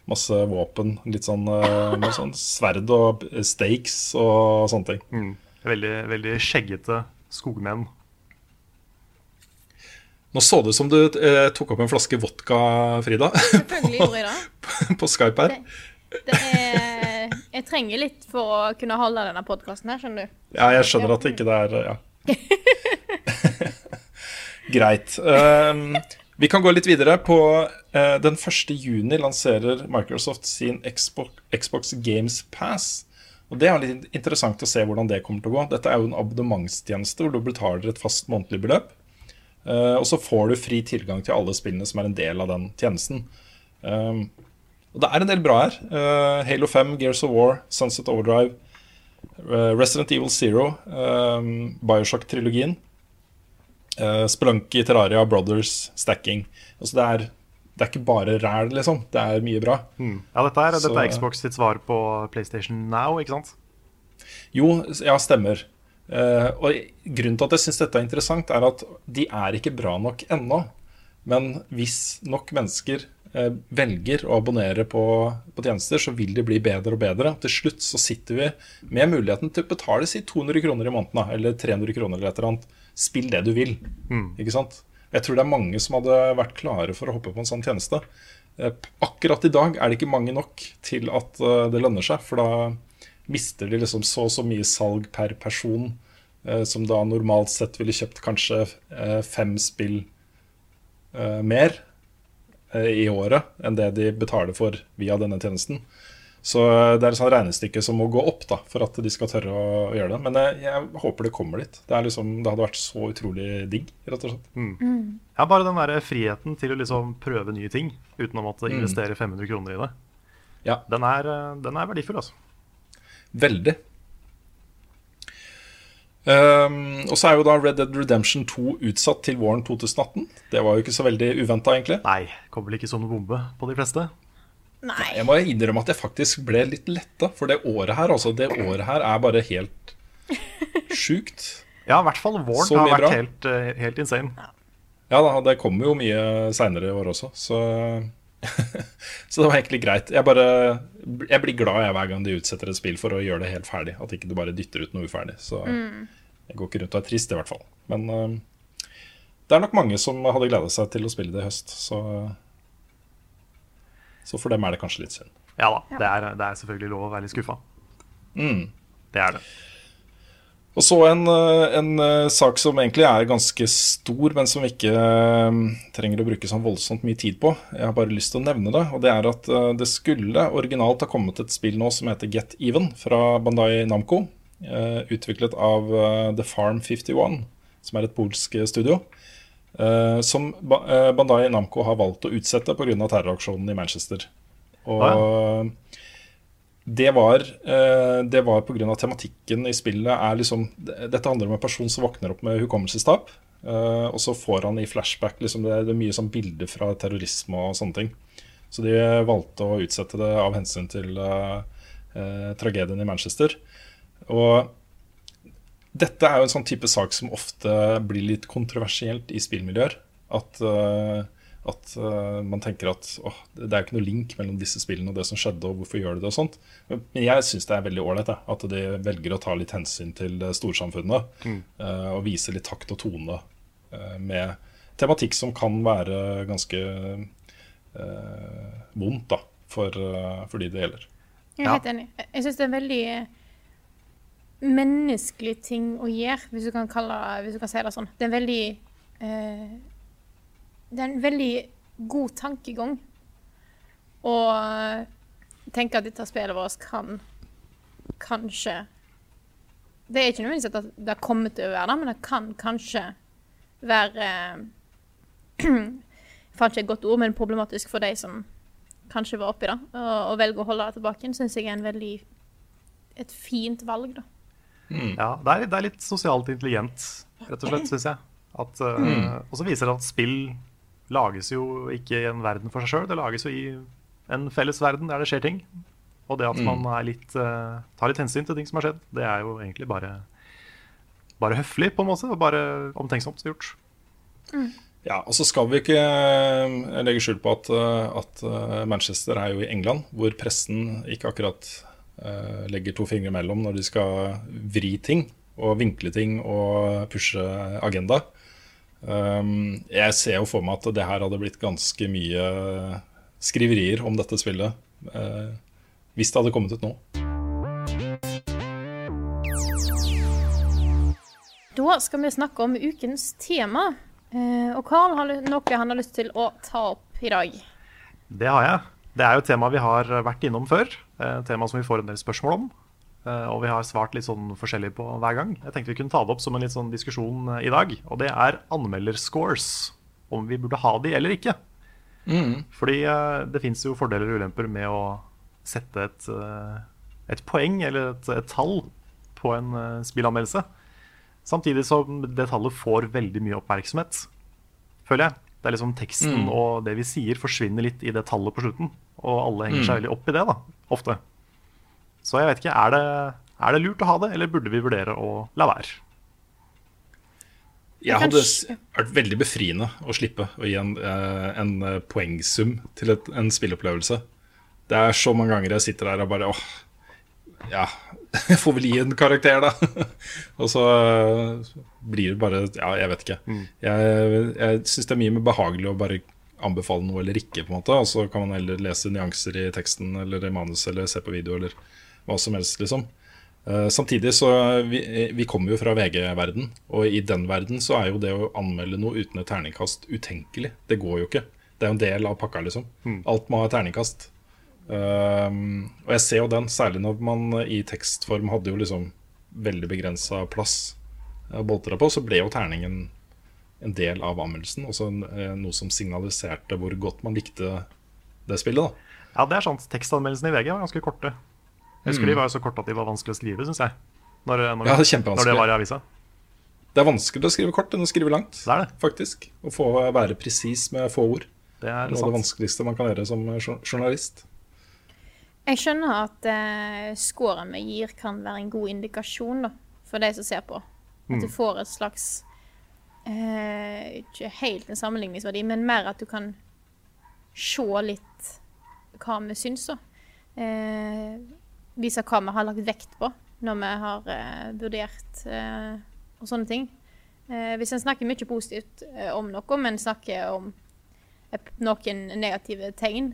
Masse våpen. Litt sånn, eh, med sånn sverd og stakes og sånne ting. Mm. Veldig, veldig skjeggete skogmenn. Nå så det ut som du eh, tok opp en flaske vodka, Frida, Selvfølgelig gjorde jeg det. på Skype her. det er, jeg trenger litt for å kunne holde denne podkasten her, skjønner du. Ja, jeg skjønner at det ikke det er Ja. *laughs* *laughs* Greit. Um, vi kan gå litt videre. På eh, den 1. juni lanserer Microsoft sin Xbox, Xbox Games Pass. Og Det er litt interessant å se hvordan det kommer til å gå. Dette er jo en abonnementstjeneste hvor du betaler et fast månedlig beløp. Eh, og så får du fri tilgang til alle spillene som er en del av den tjenesten. Um, og det er en del bra her. Eh, Halo 5, Gears of War, Sunset Overdrive, eh, Resident Evil Zero, um, Bioshock-trilogien. Uh, Spelunky, Terraria, Brothers, Stacking. Altså det, er, det er ikke bare ræl, liksom. Det er mye bra. Mm. Ja, dette er, Så- dette er Xbox sitt svar på PlayStation Now, ikke sant? Jo, ja, stemmer. Uh, og grunnen til at jeg syns dette er interessant, er at de er ikke bra nok ennå. Men hvis nok mennesker uh, velger å abonnere på, på tjenester, så vil de bli bedre og bedre. Til slutt så sitter vi med muligheten til å betale si 200 kroner i måneden, eller 300 kroner eller et eller annet. Spill det du vil. Ikke sant? Jeg tror det er mange som hadde vært klare for å hoppe på en sånn tjeneste. Eh, Akkurat i dag er det ikke mange nok til at eh, det lønner seg, for da mister de liksom så og så mye salg per person, eh, som da normalt sett ville kjøpt kanskje fem spill mer i året enn det de betaler for via denne tjenesten. Så eh, det er et sånt regnestykke som må gå opp da, for at de skal tørre å gjøre det. Men jeg, jeg håper det kommer dit. Det, er liksom, det hadde vært så utrolig digg, rett og slett. Ja, bare den der friheten til å liksom prøve nye ting uten å måtte investere 500 kroner i det. Ja. Den er, eh, den er verdifull, altså. Veldig. Um, og så er jo da Red Dead Redemption 2 utsatt til våren 2018. Det var jo ikke så veldig uventa, egentlig. Nei, kommer vel ikke som noen bombe på de fleste. Nei. Jeg må innrømme at jeg faktisk ble litt letta, for det året her altså, det året her er bare helt *laughs* sjukt. Ja, i hvert fall våren har vært helt, eh, helt insane. Ja da, det kommer jo mye seinere i år også, så *laughs* Så det var egentlig greit. Jeg bare Jeg blir glad jeg hver gang de utsetter et spill for å gjøre det helt ferdig. At ikke du bare dytter ut noe uferdig. Så jeg går ikke rundt og er trist, i hvert fall. Men uh, det er nok mange som hadde gleda seg til å spille det i høst, så Så for dem er det kanskje litt synd. Ja da, det er, det er selvfølgelig lov å være litt skuffa. Mm. Det er det. Og så en, eh, en eh, sak som egentlig er ganske stor, men som vi ikke eh, trenger å bruke sånn voldsomt mye tid på. Jeg har bare lyst til å nevne det. Og det er at det skulle originalt ha kommet et spill nå som heter Get Even fra Bandai Namco. eh, Utviklet av The Farm 51, som er et polsk studio. Eh, Som eh, Bandai Namco har valgt å utsette pga. terroraksjonen i Manchester. Og det var, eh, det var pga. tematikken i spillet. Er liksom, dette handler om en person som våkner opp med hukommelsestap. og så får han i flashback liksom, det, det er mye sånn bilder fra terrorisme og sånne ting. Så de valgte å utsette det av hensyn til uh, uh, tragedien i Manchester. Og dette er jo en sånn type sak som ofte blir litt kontroversielt i spillmiljøer. At, eh, at eh, man tenker at åh, det er jo ikke noe link mellom disse spillene og det som skjedde, og hvorfor gjør de det og sånt. Men jeg syns det er veldig ålreit at de velger å ta litt hensyn til eh, storsamfunnet. eh, og vise litt takt og tone eh, med tematikk som kan være ganske eh, vondt da, for, for de det gjelder. Jeg er helt enig. Jeg syns det er veldig menneskelig ting å gjøre, hvis du kan, kalle, hvis du kan si det sånn. Det er en veldig eh, Det er en veldig god tankegang å tenke at dette spillet vårt kan kanskje Det er ikke nødvendigvis at det har kommet til å være det, men det kan kanskje være *clears throat* Jeg fant ikke et godt ord, men problematisk for de som kanskje var oppi det, og, velger å holde det tilbake syns jeg er en veldig et fint valg, da. Ja, det er, det er litt sosialt intelligent, rett og slett, syns jeg. At, eh, Og så viser det at spill lages jo ikke i en verden for seg sjøl, det lages jo i en felles verden der det skjer ting. Og det at man er litt, uh, tar litt hensyn til ting som har skjedd, det er jo egentlig bare, bare høflig, på en måte, og bare omtenksomt gjort. Ja, og så skal vi ikke eh, legge skjul på at, at Manchester er jo i England, hvor pressen ikke akkurat legger to fingre mellom når de skal vri ting og vinkle ting og pushe agenda. Um, jeg ser jo for meg at det her hadde blitt ganske mye skriverier om dette spillet eh, hvis det hadde kommet ut nå. Da skal vi snakke om ukens tema. Eh, og Carl har noe han har lyst til å ta opp i dag. Det har jeg. Det er jo et tema vi har vært innom før. Et tema som vi får en del spørsmål om. eh, Og vi har svart litt sånn forskjellig på hver gang. Jeg tenkte vi kunne ta det opp som en litt sånn diskusjon eh, i dag. Og det er anmelderscores. Om vi burde ha de eller ikke. Fordi eh, det fins jo fordeler og ulemper med å sette et, eh, et poeng eller et, et tall på en eh, spillanmeldelse. Samtidig som det tallet får veldig mye oppmerksomhet, føler jeg. Det er liksom Teksten og det vi sier, forsvinner litt i det tallet på slutten. Og alle henger seg veldig opp i det, da, ofte. Så jeg vet ikke, er det, er det lurt å ha det, eller burde vi vurdere å la være? Jeg hadde vært veldig befriende å slippe å gi en, eh, en eh, poengsum til et, en spillopplevelse. Det er så mange ganger jeg sitter der og bare åh, ja, jeg *laughs* får vel gi en karakter, da. *laughs* og så eh, blir det bare Ja, jeg vet ikke. Jeg, jeg syns det er mye mer behagelig å bare anbefale noe eller ikke, på en måte. Og så kan man heller lese nyanser i teksten eller i manus eller se på video eller hva som helst, liksom. Eh, Samtidig så vi, vi kommer jo fra VG-verden, og i den verden så er jo det å anmelde noe uten et terningkast utenkelig. Det går jo ikke. Det er jo en del av pakka, liksom. Alt må ha terningkast. Um, og jeg ser jo den, særlig når man i tekstform hadde jo liksom veldig begrensa plass å boltre på, så ble jo terningen en del av anmeldelsen. Også eh, noe som signaliserte hvor godt man likte det spillet. da Ja, det er sant. Tekstanmeldelsene i VG var ganske korte. Jeg husker de var jo så korte at de var vanskelig å skrive, syns jeg. Når, når, Ja, det er når det var i avisa. Det er vanskelig å skrive kort enn å skrive langt, Det er det. faktisk. Å få være presis med få ord. Det er Noe av det vanskeligste man kan gjøre som journalist. Jeg skjønner at eh, scoren vi gir, kan være en god indikasjon da, for de som ser på. At du får et slags eh, Ikke helt en sammenligningsverdi, men mer at du kan se litt hva vi syns. da. Eh, vise hva vi har lagt vekt på når vi har eh, vurdert eh, og sånne ting. Eh, hvis en snakker mye positivt om noe, men snakker om noen negative tegn,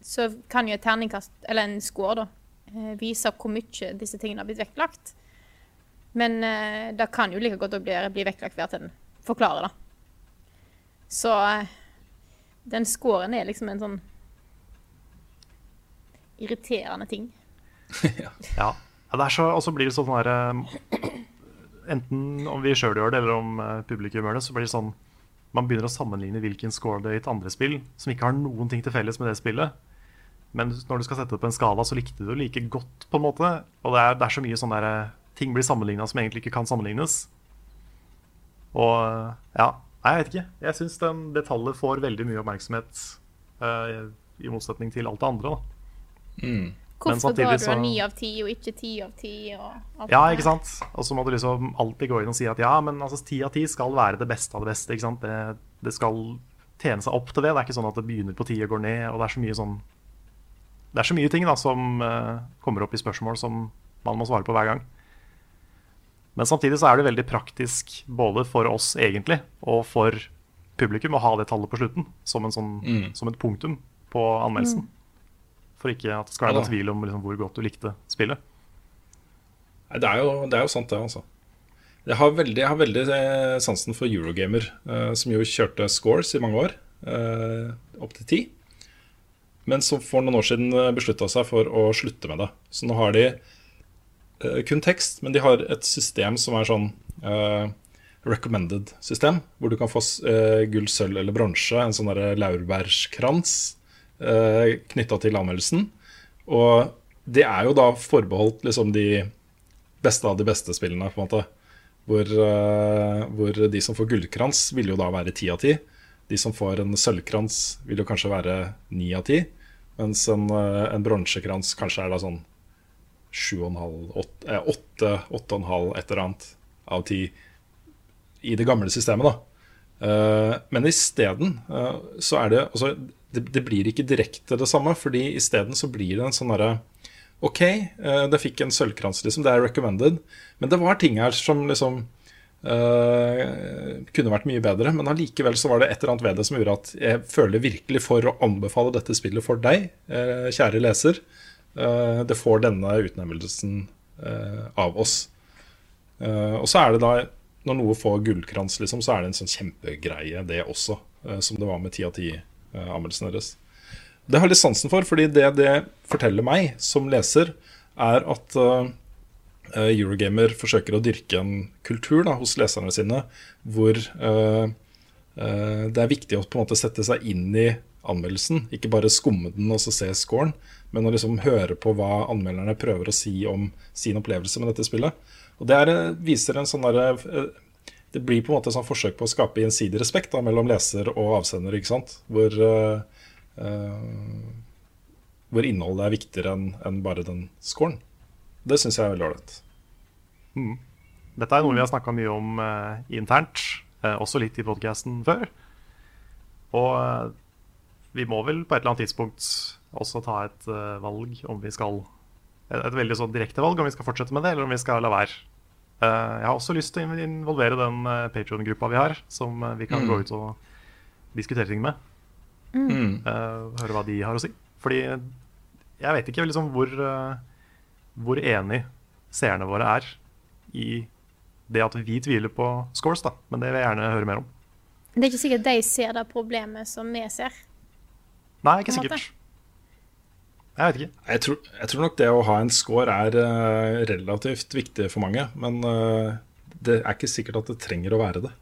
så kan jo et terningkast, eller en score, da, eh, vise hvor mye disse tingene har blitt vektlagt. Men eh, det kan jo like godt å bli, bli vektlagt ved at en forklarer det. Så eh, den scoren er liksom en sånn irriterende ting. *laughs* Ja. ja det er så, og så blir det sånn her eh, Enten om vi sjøl gjør det, eller om publikum gjør det, så blir det sånn Man begynner å sammenligne hvilken score det er i et andre spill som ikke har noen ting til felles med det spillet. Men når du skal sette det på en skala, så likte du det like godt, på en måte. Og det er, det er så mye sånn der eh, Ting blir sammenligna som egentlig ikke kan sammenlignes. Og ja, nei, jeg vet ikke. Jeg syns det tallet får veldig mye oppmerksomhet, Uh, i motsetning til alt det andre. da. Hvorfor samtidig ga du så- en ni av ti og ikke ti av ti? Ja, det ikke sant? Og så må du liksom alltid gå inn og si at ja, men altså ti av ti skal være det beste av det beste. ikke sant? Det, det skal tjene seg opp til det. Det er ikke sånn at det begynner på ti og går ned. og Det er så mye sånn Det er så mye ting da som uh, kommer opp i spørsmål som man må svare på hver gang. Men samtidig så er det veldig praktisk både for oss egentlig og for publikum å ha det tallet på slutten som, en sånn, som et punktum på anmeldelsen. For ikke at det skal være Ja noen tvil om liksom, hvor godt du likte spillet. Nei, det, er jo, det er jo sant, det, altså. Jeg har veldig, jeg har veldig eh, sansen for Eurogamer, uh, som jo kjørte scores i mange år. uh, opp til ti. Men som for noen år siden beslutta seg for å slutte med det. Så nå har de uh, kun tekst, men de har et system som er sånn uh, recommended-system, hvor du kan få uh, gull, sølv eller bronse, en sånn laurbærskrans uh, knytta til anmeldelsen. Og det er jo da forbeholdt liksom de beste av de beste spillene, på en måte. Hvor, hvor de som får gullkrans, vil jo da være ti av ti. De som får en sølvkrans, vil jo kanskje være ni av ti. Mens en, uh, en bronsekrans kanskje er da sånn sju og en halv, åtte, eh, et eller annet av ti i det gamle systemet. da. Uh, men isteden så er det altså, det, blir ikke direkte det samme, fordi isteden så blir det en sånn derre OK, det fikk en sølvkrans, liksom. Det er recommended. Men det var ting her som liksom uh, kunne vært mye bedre. Men allikevel så var det et eller annet ved det som gjorde at jeg føler virkelig for å anbefale dette spillet for deg, kjære leser. det får denne utnevnelsen av oss. og så er det da når noe får gullkrans, liksom, så er det en sånn kjempegreie, det også. Uh, som det var med ti av ti-anmeldelsen uh, deres. Det har jeg litt sansen for, fordi det det forteller meg som leser, er at uh, Eurogamer forsøker å dyrke en kultur da, hos leserne sine hvor det er viktig å på en måte sette seg inn i anmeldelsen. Ikke bare skumme den og så se scoren, men å liksom høre på hva anmelderne prøver å si om sin opplevelse med dette spillet. Og Det er, viser en sånn der, uh, Det blir på en måte et sånn forsøk på å skape gjensidig respekt da, mellom leser og avsender. ikke sant? Hvor, uh, uh, hvor innholdet er viktigere enn en bare den scoren. Det syns jeg er veldig ålreit. Mm. Dette er noe vi har snakka mye om uh, internt, også litt i podkasten før. Og vi må vel på et eller annet tidspunkt også ta et valg om vi skal et veldig sånn direkte valg om vi skal fortsette med det, eller om vi skal la være. Uh, jeg har også lyst til å involvere den uh, Patrion-gruppa vi har, som uh, vi kan mm. gå ut og diskutere ting med. Mm. høre hva de har å si. Fordi jeg vet ikke liksom hvor, hvor enig seerne våre er i det at vi tviler på scores, da. Men det vil jeg gjerne høre mer om. Det er ikke sikkert de ser det problemet som vi ser. Nei, ikke sikkert. Jeg vet ikke. Jeg tror, jeg tror, nok det å ha en score er uh, relativt viktig for mange. Men uh, det er ikke sikkert at det trenger å være det.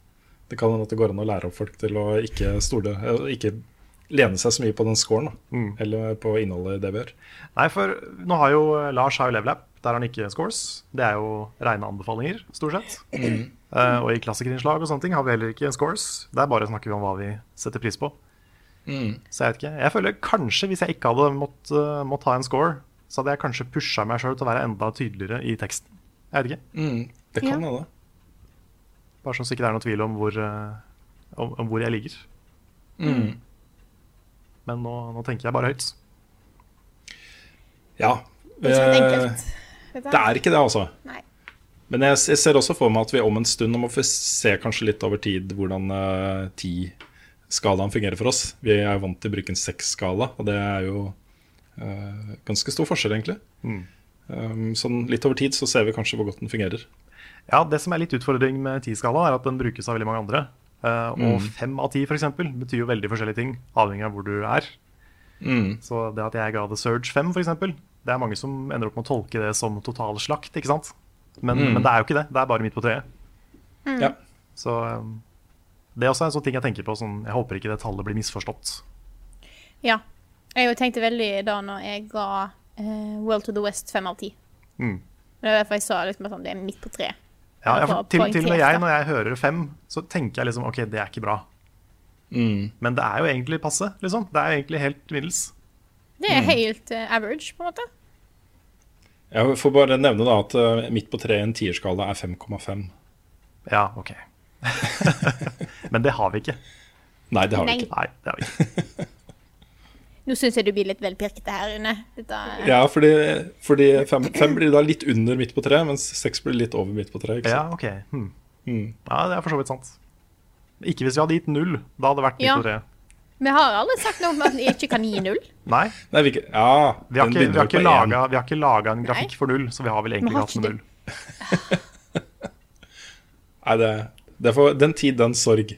Det kan hende at det går an å lære opp folk til å ikke, stole, uh, ikke lene seg så mye på den scoren. Mm. Eller på innholdet det bør. Nei, for nå har jo Lars har jo level app. Der har han ikke scores. Det er jo rene anbefalinger, stort sett. Mm. og i klassikerinnslag og sånne ting har vi heller ikke scores. Der bare snakker vi om hva vi setter pris på. Mm. Så jeg vet ikke. Jeg føler kanskje hvis jeg ikke hadde måttet uh, mått ha en score, så hadde jeg kanskje pusha meg sjøl til å være enda tydeligere i teksten. Jeg vet ikke. Mm, det kan hende. Ja. Bare sånn så ikke det er noe tvil om hvor, uh, om, om hvor jeg ligger. Mm. Men nå, nå, tenker jeg bare høyt. Ja. Det er, eh, det er ikke det, altså. Nei. Men jeg, jeg, ser også for meg at vi om en stund må få se kanskje litt over tid hvordan uh, tid skalaen fungerer for oss. Vi er vant til å bruke en seks-skala, og det er jo uh, ganske stor forskjell, egentlig. Mm. Um, sånn litt over tid så ser vi kanskje hvor godt den fungerer. Ja, Det som er litt utfordring med ti-skala, er at den brukes av veldig mange andre. Uh, og mm. fem av ti f.eks. betyr jo veldig forskjellige ting, avhengig av hvor du er. Mm. Så det at jeg ga The Surge 5, f.eks., det er mange som ender opp med å tolke det som total slakt. ikke sant? Men, mm. men, det er jo ikke det. Det er bare midt på treet. Mm. Ja. Så um, det er også en sånn ting jeg tenker på. Sånn, jeg håper ikke det tallet blir misforstått. Ja. Jeg tenkte veldig da når jeg ga uh, World to the West fem av ti. Mm. Det er derfor jeg sa liksom at det er midt på tre. Ja, jeg, til, til, og med jeg, når jeg hører fem, så tenker jeg liksom OK, det er ikke bra. Mm. Men det er jo egentlig passe. liksom. Det er jo egentlig helt middels. Det er mm. helt uh, average, på en måte. Jeg får bare nevne da at uh, midt på tre i en tierskala er 5,5. Ja, OK. *laughs* Men det har vi ikke. Nei, det har Nei. vi ikke. Nei, det har vi ikke. *laughs* Nå syns jeg du blir litt vel pirkete her, Rune. Ja, fordi, fordi fem, fem, blir da litt under midt på tre, mens seks blir litt over midt på tre. Ja, ok. Hmm. Hmm. Ja, det er for så vidt sant. Ikke hvis vi hadde gitt null. Da hadde det vært midt ja. på tre. Vi har aldri sagt noe om at vi ikke kan gi null. Nei. Nei vi, ja, vi, har ikke, vi, har ikke laga, vi, har ikke, laga, en grafikk Nei. for null, så vi har vel egentlig har hatt null. *laughs* Nei, det det får den tid, den sorg.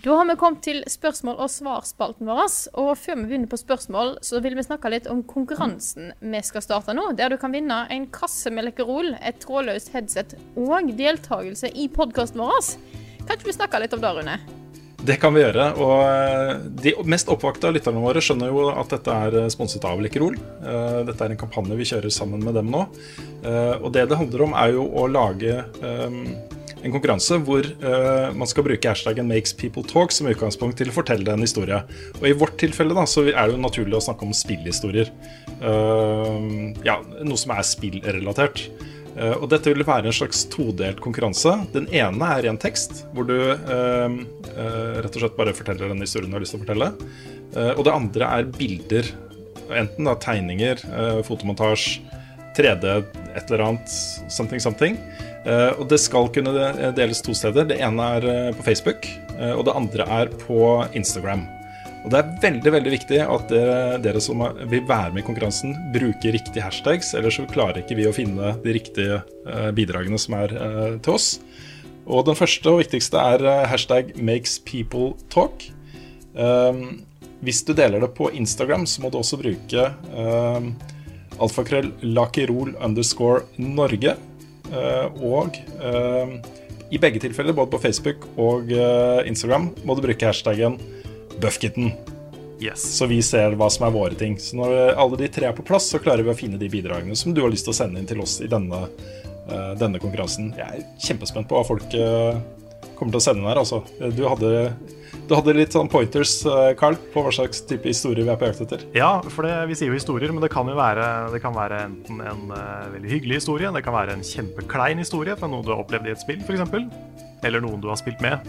Da har vi kommet til spørsmål- og svarspalten vår. Og før vi begynner på spørsmål, så vil vi snakke litt om konkurransen vi skal starte nå. Der du kan vinne en kasse med Lekkerol, et trådløst headset og deltakelse i podkasten vår. Kan ikke du snakke litt om det, Rune? Det kan vi gjøre. Og eh, de mest oppvakte av lytterne våre skjønner jo at dette er eh, sponset av Lekkerol. Eh, Dette er en kampanje vi kjører sammen med dem nå. Og det det handler om, er jo å lage en konkurranse hvor uh, man skal bruke hashtaggen 'makes people talk' som utgangspunkt til å fortelle en historie. Og i vårt tilfelle da, så er det jo naturlig å snakke om spillhistorier. Uh, ja, noe som er spillrelatert. Uh, og dette vil være en slags todelt konkurranse. Den ene er ren tekst, hvor du rett og slett bare forteller den historien du har lyst til å fortelle. Og det andre er bilder. Enten da tegninger, fotomontasje, 3D, et eller annet, something, something. Eh, og det skal kunne deles to steder. Det ene er eh, på Facebook, eh, og det andre er på Instagram. Og Det er veldig veldig viktig at dere, dere som vil være med i konkurransen, bruker riktige hashtags, ellers så klarer ikke vi å finne de riktige bidragene som er til oss. Og den første og viktigste er hashtag 'makes people talk'. Hvis du deler det på Instagram, så må du også bruke alfakrøll lakirol underscore Norge. Eh, og eh, i begge tilfeller, både på Facebook og eh, Instagram, må du bruke hashtaggen Buffkitten. Yes. Så vi ser hva som er våre ting. Så når alle de tre er på plass, så klarer vi å finne de bidragene som du har lyst til å sende inn til oss i denne, denne konkurransen. Jeg er kjempespent på hva folk kommer til å sende her. Altså. Du hadde, du hadde litt sånn pointers, eh, Carl, på hva slags type historie vi er på jakt etter. Ja, for det, vi sier jo historier, men det kan jo være, det kan være enten en uh, veldig hyggelig historie, det kan være en kjempeklein historie fra noe du har opplevd i et spill, f.eks. Eller noen du har spilt med.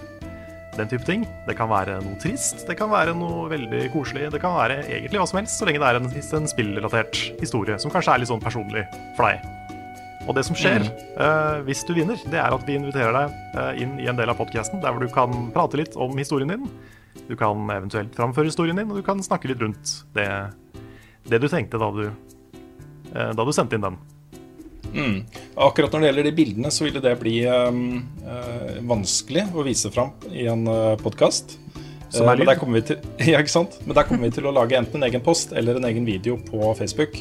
Den type ting. Det kan være noe trist, det kan være noe veldig koselig. Det kan være egentlig hva som helst, så lenge det er en, en spillrelatert historie som kanskje er litt sånn personlig for deg. Og det som skjer uh, hvis du vinner, det er at vi inviterer deg eh, inn i en del av podkasten der hvor du kan prate litt om historien din. Du kan eventuelt framføre historien din, og du kan snakke litt rundt det, det du tenkte da du, eh, da du sendte inn den. Akkurat når det gjelder de bildene, så ville det bli eh, vanskelig å vise fram i en uh, podkast. Som er men, lyd. der kommer vi til, *laughs* ja, ikke sant? men der kommer vi til å lage enten en egen post eller en egen video på Facebook.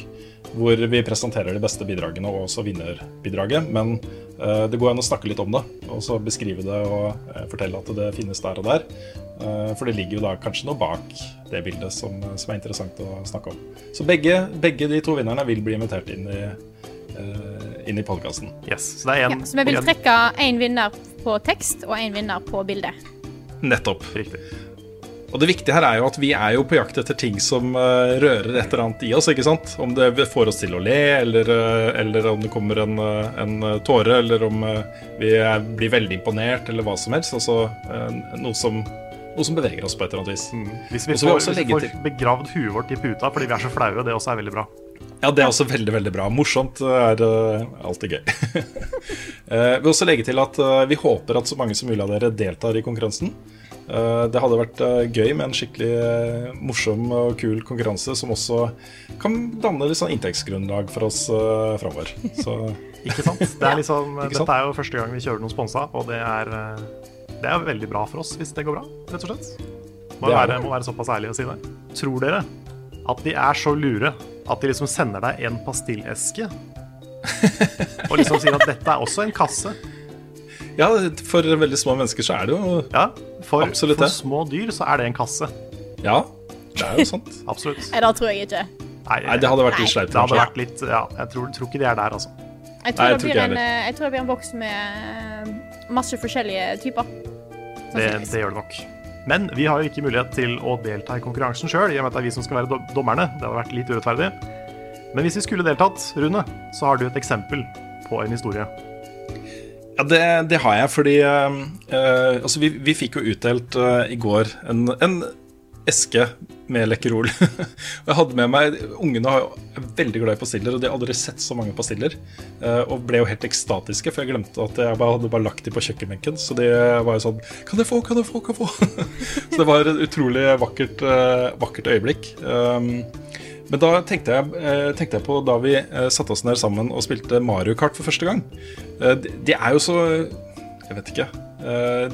Hvor vi presenterer de beste bidragene og også vinnerbidraget. Men uh, det går an å snakke litt om det, og så beskrive det og uh, fortelle at det finnes der og der. Eh, for det ligger jo da kanskje noe bak det bildet som, som er interessant å snakke om. Så begge, begge de to vinnerne vil bli invitert inn i, uh, inn i podkasten. Yes, så det er Ja, så vi vil trekke én vinner på tekst og én vinner på bilde. Nettopp. Riktig. Og det viktige her er jo at vi er jo på jakt etter ting som eh, rører et eller annet i oss. ikke sant? Om det får oss til å le, eller, eh, eller om det kommer en, eh, en tåre, eller om vi blir veldig imponert, eller hva som helst. Altså noe som, noe som beveger oss på et eller annet vis. Hvis vi får, også hvis vi får til- begravd huet vårt i puta fordi vi er så flaue, det også er veldig bra. Ja, det er også veldig veldig bra. Morsomt er uh, alltid gøy. uh, *laughs* Vi vil også legge til at uh, vi håper at så mange som mulig av dere deltar i konkurransen. Eh, Det hadde vært eh, gøy med en skikkelig eh, morsom og kul konkurranse som også kan danne litt sånn inntektsgrunnlag for oss framover. *laughs* Ikke sant? Det er liksom, *laughs* Ikke sant? Dette er jo første gang vi kjører noen sponsa, og det er, det er veldig bra for oss hvis det går bra, rett og slett. Må Det være, må være såpass ærlig å si det. Tror dere at de er så lure at de liksom sender deg en pastilleske *laughs* og liksom sier at dette er også en kasse? ja, for veldig små mennesker så er det jo Ja, for, Absolutt for små dyr så er det en kasse. Ja, det er jo sant. *laughs* Absolutt. Nei, det tror jeg ikke. Nei, Nei, det hadde vært litt Nei. sleipt. det hadde vært litt Ja, jeg tror, tror ikke de er der, altså. Jeg Nei, tror, jeg det, tror blir en, jeg tror det blir en boks med eh, masse forskjellige typer. Det, det gjør det nok. Men vi har jo ikke mulighet til å delta i konkurransen sjøl, i og med at det er vi som skal være dommerne. Det hadde vært litt urettferdig. Men hvis vi skulle deltatt, Rune, så har du et eksempel på en historie. Ja, det, det har jeg, fordi eh, altså vi, vi fikk jo utdelt uh, i går en, en eske med Lekkerol. *laughs* og jeg hadde med meg Ungene er veldig glad i pastiller, og de har aldri sett så mange pastiller. Uh, og ble jo helt ekstatiske, for jeg glemte at jeg bare, hadde bare lagt dem på kjøkkenbenken. Så de var jo sånn Kan jeg få, kan jeg få, kan jeg få? *laughs* så det var et utrolig vakkert, vakkert øyeblikk. Um, men da tenkte jeg, eh, tenkte jeg på da vi eh, satte oss ned sammen og spilte Mario Kart for første gang. Eh, de, er jo så Jeg vet ikke.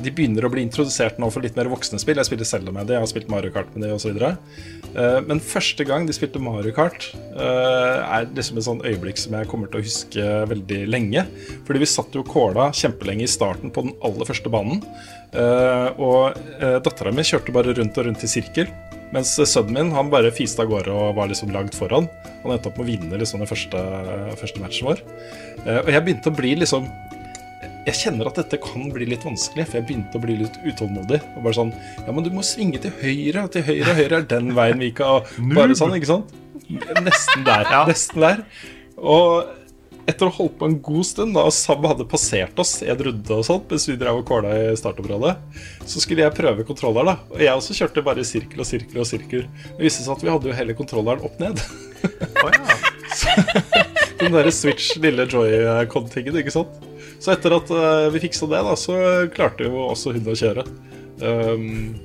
De begynner å bli introdusert nå for litt mer voksne spill. Jeg spiller Zelda med det, jeg har spilt Mario Kart med det osv. Men første gang de spilte Mario Kart, er liksom et sånn øyeblikk som jeg kommer til å huske veldig lenge. Fordi vi satt jo kåla kjempelenge i starten på den aller første banen. og dattera mi kjørte bare rundt og rundt i sirkel. Mens sønnen min han bare fiste av gårde og var liksom langt foran. Han endte opp med å vinne liksom den første, første matchen vår. og jeg begynte å bli liksom jeg kjenner at dette kan bli litt vanskelig, for jeg begynte å bli litt utålmodig. Og bare sånn Ja, men du må svinge til høyre, til høyre, høyre er den veien vi har Bare sånn, ikke sant? Nesten der. Ja. Nesten der. Og etter å ha holdt på en god stund, da, Sam hadde passert oss i en runde og sånt, mens vi drev og kåla i startområdet, så skulle jeg prøve kontroller, da. Og jeg også kjørte bare i sirkel og sirkel og sirkel. Det viste seg at vi hadde jo hele kontrolleren opp ned. Oh, ja. *laughs* den derre Switch lille joy-con-tingen, ikke sant. Så etter at uh, vi fiksa det, da, så klarte jo også hun å kjøre. Um,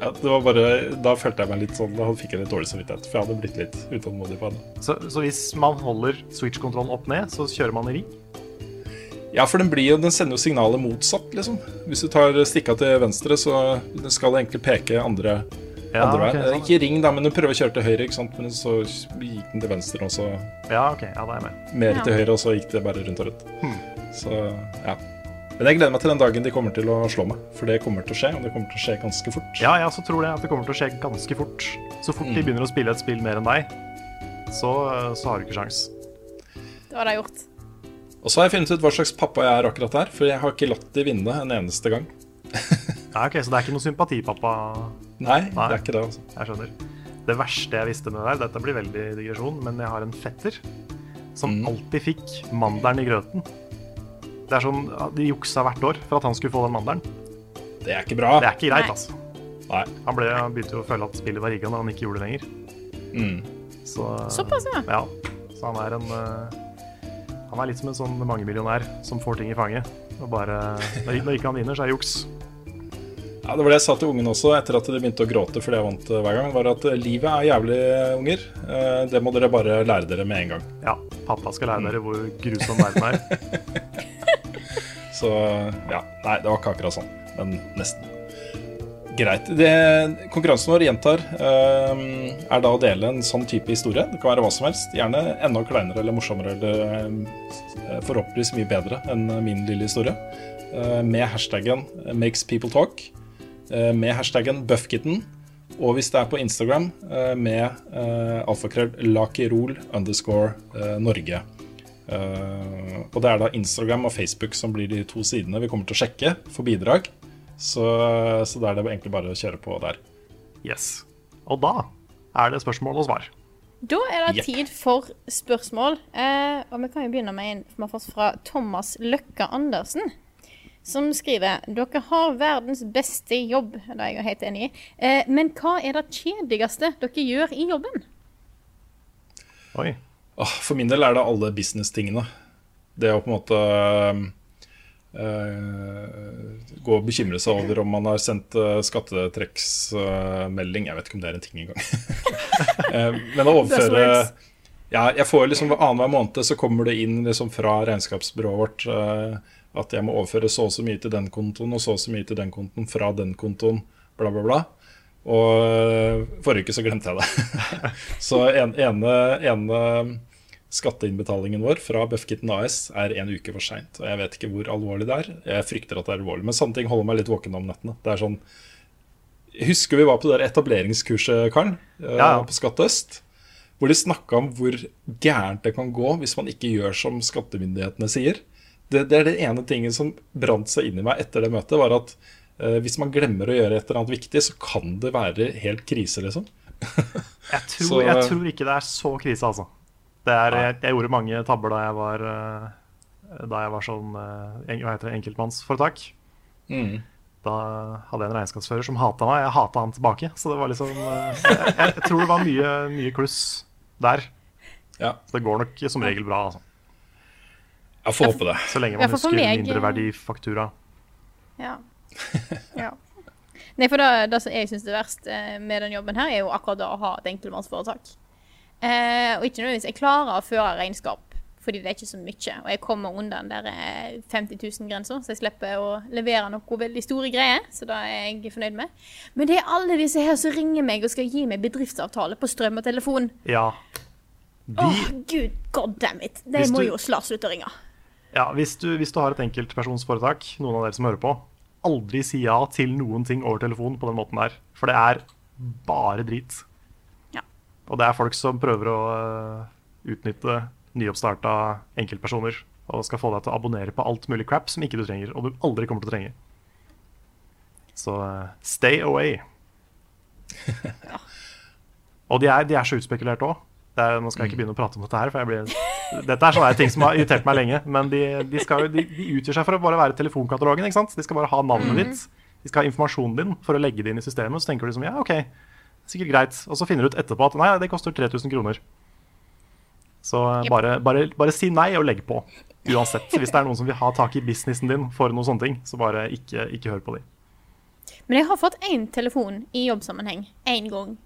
ja, det var bare, Da følte jeg meg litt sånn Da fikk jeg litt dårlig samvittighet, for jeg hadde blitt litt utålmodig på henne. Så, så hvis man holder switch-kontrollen opp ned, så kjører man i ring? Ja, for den, blir, den, sender jo signalet motsatt, liksom. Hvis du tar stikka til venstre, så skal det egentlig peke andre, ja, andre veien. Okay, sånn. Ikke ring, da, men du prøver å kjøre til høyre, ikke sant? men så gikk den til venstre, og så Ja, ok, ja, da er jeg med. Mer til høyre, og så gikk det bare rundt og rundt. Hmm. Så ja. Men jeg gleder meg til den dagen de kommer til å slå meg. For det kommer til å skje, og det kommer til å skje ganske fort. Ja, jeg også tror det. At det kommer til å skje ganske fort. Så fort mm. de begynner å spille et spill mer enn deg, så, så har du ikke sjans. Det var det gjort. Og så har jeg funnet ut hva slags pappa jeg er akkurat her, for jeg har ikke latt de vinne en eneste gang. *laughs* ja, ok, Så det er ikke noe sympatipappa? Nei, Nei, det er ikke det. altså. Jeg skjønner. Det verste jeg visste med det der, dette blir veldig digresjon, men jeg har en fetter som mm. alltid fikk mandelen i grøten. Det er sånn, De juksa hvert år for at han skulle få den mandelen. Det er ikke bra. Det er ikke greit, altså. Nei. Han, ble, begynte jo å føle at spillet var rigga når han ikke gjorde det lenger. Mm. Så, Såpass, ja. ja. Så han er en uh, Han er litt som en sånn mangemillionær som får ting i fanget. Og bare Når, når ikke han vinner, så er det juks. Ja, Det var det jeg sa til ungen også etter at de begynte å gråte fordi jeg vant eh, hver gang. var at eh, Livet er jævlig, unger. Det må dere bare lære dere med en gang. Ja. Pappa skal lære dere hvor grusom verden er. *laughs* Så ja, nei, det var ikke akkurat sånn, men nesten. Greit. Det, konkurransen vår gjentar er da å dele en sånn type historie. Det kan være hva som helst. Gjerne enda kleinere eller morsommere eller forhåpentligvis mye bedre enn min lille historie. Med hashtaggen 'makes people talk', med hashtaggen 'buffkitten', og hvis det er på Instagram, med uh, alfakrøll lakirol underscore Norge. Og det er da Instagram og Facebook som blir de to sidene vi kommer til å sjekke for bidrag. Så, så da er det egentlig bare å kjøre på der. Yes. Og da er det spørsmål og svar. Da er det tid for spørsmål. Eh, og vi kan jo begynne med en fra Thomas Løkke Andersen. Som skriver dere har verdens beste jobb, det er jeg helt enig i. Eh, men hva er det kjedeligste dere gjør i jobben? Oi. For min del er det alle business-tingene. Det å på en måte øh, gå og bekymre seg over om man har sendt uh, skattetrekksmelding. Jeg vet ikke om det er en ting engang. uh, *laughs* men å overføre ja, jeg får liksom Annenhver måned så kommer det inn liksom fra regnskapsbyrået vårt at jeg må overføre så og så mye til den kontoen og så og så mye til den kontoen fra den kontoen, bla, bla, bla. Og forrige uke så glemte jeg det. *laughs* så en, ene, ene Skatteinnbetalingen vår fra Buffkitten AS er en uke for seint. Og jeg vet ikke hvor alvorlig det er. Jeg frykter at det er alvorlig, men sånne ting holder meg litt våken om nettene. Det er sånn Husker vi var på det der etableringskurset, Karen, eh, ja. på Skatt Øst? Hvor de snakka om hvor gærent det kan gå hvis man ikke gjør som skattemyndighetene sier. Det, det er det ene tingen som brant seg inn i meg etter det møtet, var at uh, hvis man glemmer å gjøre et eller annet viktig, så kan det være helt krise, liksom. *laughs* jeg, tror, så, jeg tror ikke det er så krise, altså. Er, jeg, jeg, gjorde mange tabber da jeg var, eh, da jeg var sånn eh, det, enkeltmannsforetak. Mm. Da hadde jeg en regnskapsfører som hata meg. Jeg hata han tilbake. Så det var liksom eh, jeg, jeg tror det var mye, mye kluss der. Ja. Så det går nok som regel bra. Altså. Jeg får håpe det. Så lenge man husker mindreverdifaktura. Ja. ja. Nei, for det, det som jeg syns er verst med den jobben her, er jo akkurat det å ha et enkeltmannsforetak. Eh, og ikke nødvendigvis jeg klarer å føre regnskap Fordi det er ikke så mye. Og jeg kommer under den der eh, 50 000-grensa, så jeg slipper å levere noe veldig store greier. Så det er jeg fornøyd med. Men det er alle disse her som ringer meg og skal gi meg bedriftsavtale på strøm og telefon. Ja. De, gud, god damn it. De må jo slå slutt å ringe. Ja hvis, du, hvis du har et enkeltpersonsforetak, noen av dere som hører på, aldri si ja til noen ting over telefon på den måten der. For det er bare drit. Ja. Og det er folk som prøver å øh, utnytte nyoppstarta enkeltpersoner og skal få deg til å abonnere på alt mulig crap som ikke du trenger, og du aldri kommer til å trenge. Så øh, stay away. *laughs* og de er, de er så utspekulerte òg. Nå skal jeg ikke begynne å prate om dette her, for jeg blir, dette er sånne ting som har irritert meg lenge. Men de, de, skal, de, de utgjør seg for å bare være telefonkatalogen. ikke sant? De skal bare ha navnet ditt. De skal ha informasjonen din for å legge det inn i systemet. Så tenker du liksom, ja, ok, sikkert greit. Og så finner du ut etterpå at nei, det koster 3000 kroner. Så bare, bare, bare si nei og legg på. Uansett. Hvis det er noen som vil ha tak i businessen din for noen sånne ting, så bare ikke, ikke hør på dem. Men jeg har fått én telefon i jobbsammenheng én gang,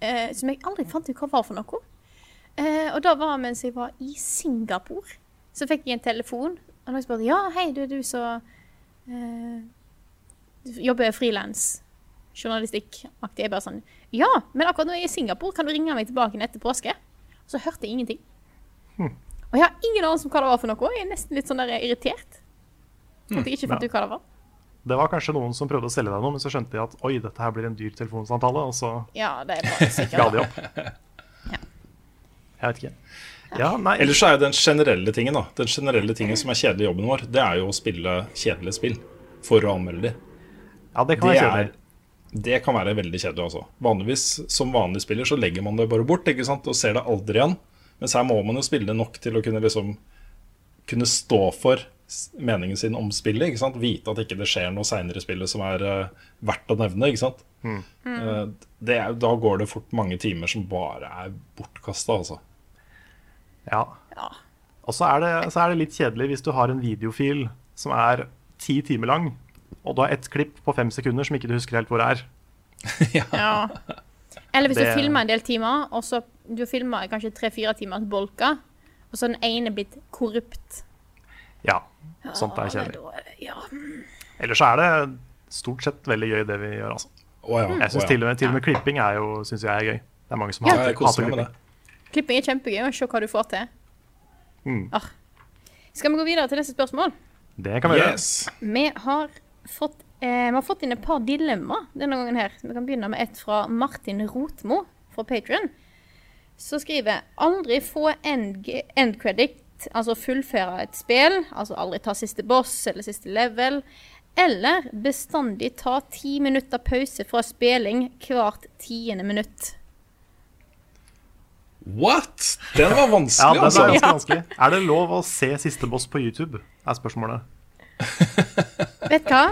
eh, som jeg aldri fant ut hva var for noe. Eh, og da var mens jeg var i Singapore. Så fikk jeg en telefon, og noen spurte ja, hei, du er du som eh, du jobber frilans. Journalistikkaktig. Jeg bare sånn Ja, men akkurat nå er jeg i Singapore, kan du ringe meg tilbake etter påske? Og så hørte jeg ingenting. Og jeg har ingen anelse om hva det var for noe. Jeg er nesten litt sånn der irritert. At jeg ikke fant Ja. ut hva det var. Det var kanskje noen som prøvde å selge deg noe, men så skjønte de at oi, dette her blir en dyr telefonsamtale, og så Ja, det er bare sikkert. ga de opp. *laughs* Jeg vet ikke. Ja, nei, Ellers så er jo den generelle tingen da Den generelle tingen som er kjedelig i jobben vår, det er jo å spille kjedelige spill for å anmelde de. ja, det kan Det, være er, det kan være veldig kjedelig, altså. Vanligvis, som vanlig spiller, så legger man det bare bort ikke sant? og ser det aldri igjen. Mens her må man jo spille nok til å kunne liksom Kunne stå for meningen sin om spillet. ikke sant? Vite at ikke det skjer noe seinere i spillet som er uh, verdt å nevne. ikke sant? Eh, det er, da går det fort mange timer som bare er bortkasta, altså. Ja. Og så er, det, så er det litt kjedelig hvis du har en videofil som er ti timer lang, og du har ett klipp på fem sekunder som ikke du husker helt hvor det er. *laughs* Ja. Eller hvis Det- du filmer en del timer, og så du filmer kanskje tre-fire timers bolker, og så er den ene blitt korrupt. Ja, sånt er kjedelig. Ja. Ellers så er det stort sett veldig gøy det vi gjør, altså. Oh, ja, Jeg synes oh, ja. til, og med, til og med klipping er jo, synes jeg er gøy. Det er mange som Ja, hater, hater klipping. Klipping er kjempegøy, og se hva du får til. Mm. Ah. Skal vi gå videre til neste spørsmål? Det kan vi gjøre. Yes. Vi har fått, eh, vi har fått inn et par dilemmaer denne gangen her. Vi kan begynne med et fra Martin Rotmo fra Patrion. Så skriver 'aldri få end, end credit', altså fullføre et spill. Altså aldri ta siste boss eller siste level. Eller bestandig ta ti minutter pause fra spilling hvert tiende minutt. What?! Den var Ja, vanskelig, altså er altså. ganske vanskelig. Er det lov å se siste boss på YouTube? Er spørsmålet. *laughs* Vet hva?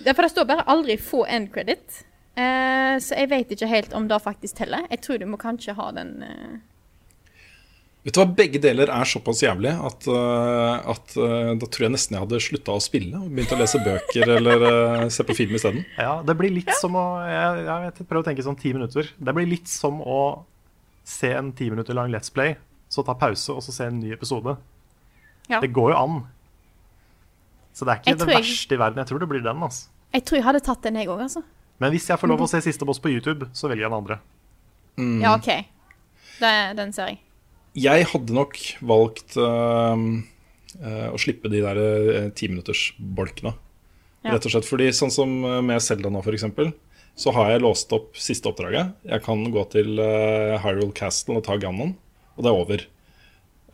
Det er for det står bare 'aldri få end credit'. Eh, så jeg vet ikke helt om det faktisk teller. Jeg tror du må kanskje ha den eh, Vet du hva, Begge deler er såpass jævlig at, uh, at uh, da tror jeg nesten jeg hadde slutta å spille og begynt å lese bøker eller uh, se på film isteden. Ja, det blir litt som å Jeg, jeg vet, prøver å tenke sånn ti minutter. Det blir litt som å se en ti minutter lang Let's Play, så ta pause og så se en ny episode. Ja. Det går jo an. Så det er ikke Jeg det verste jeg- i verden. Jeg tror det blir den. altså. Jeg tror jeg hadde tatt den, jeg òg, altså. Men hvis jeg får lov å se siste boss på YouTube, så velger jeg den andre. Ja, OK. Det, den ser jeg. Jeg hadde nok valgt uh, uh, å slippe de der uh, timinuttersbolkene. Ja. Rett og slett fordi sånn som uh, med Selda nå, f.eks., så har jeg låst opp siste oppdraget. Jeg kan gå til uh, Hyrule Castle og ta Ganon, og det er over.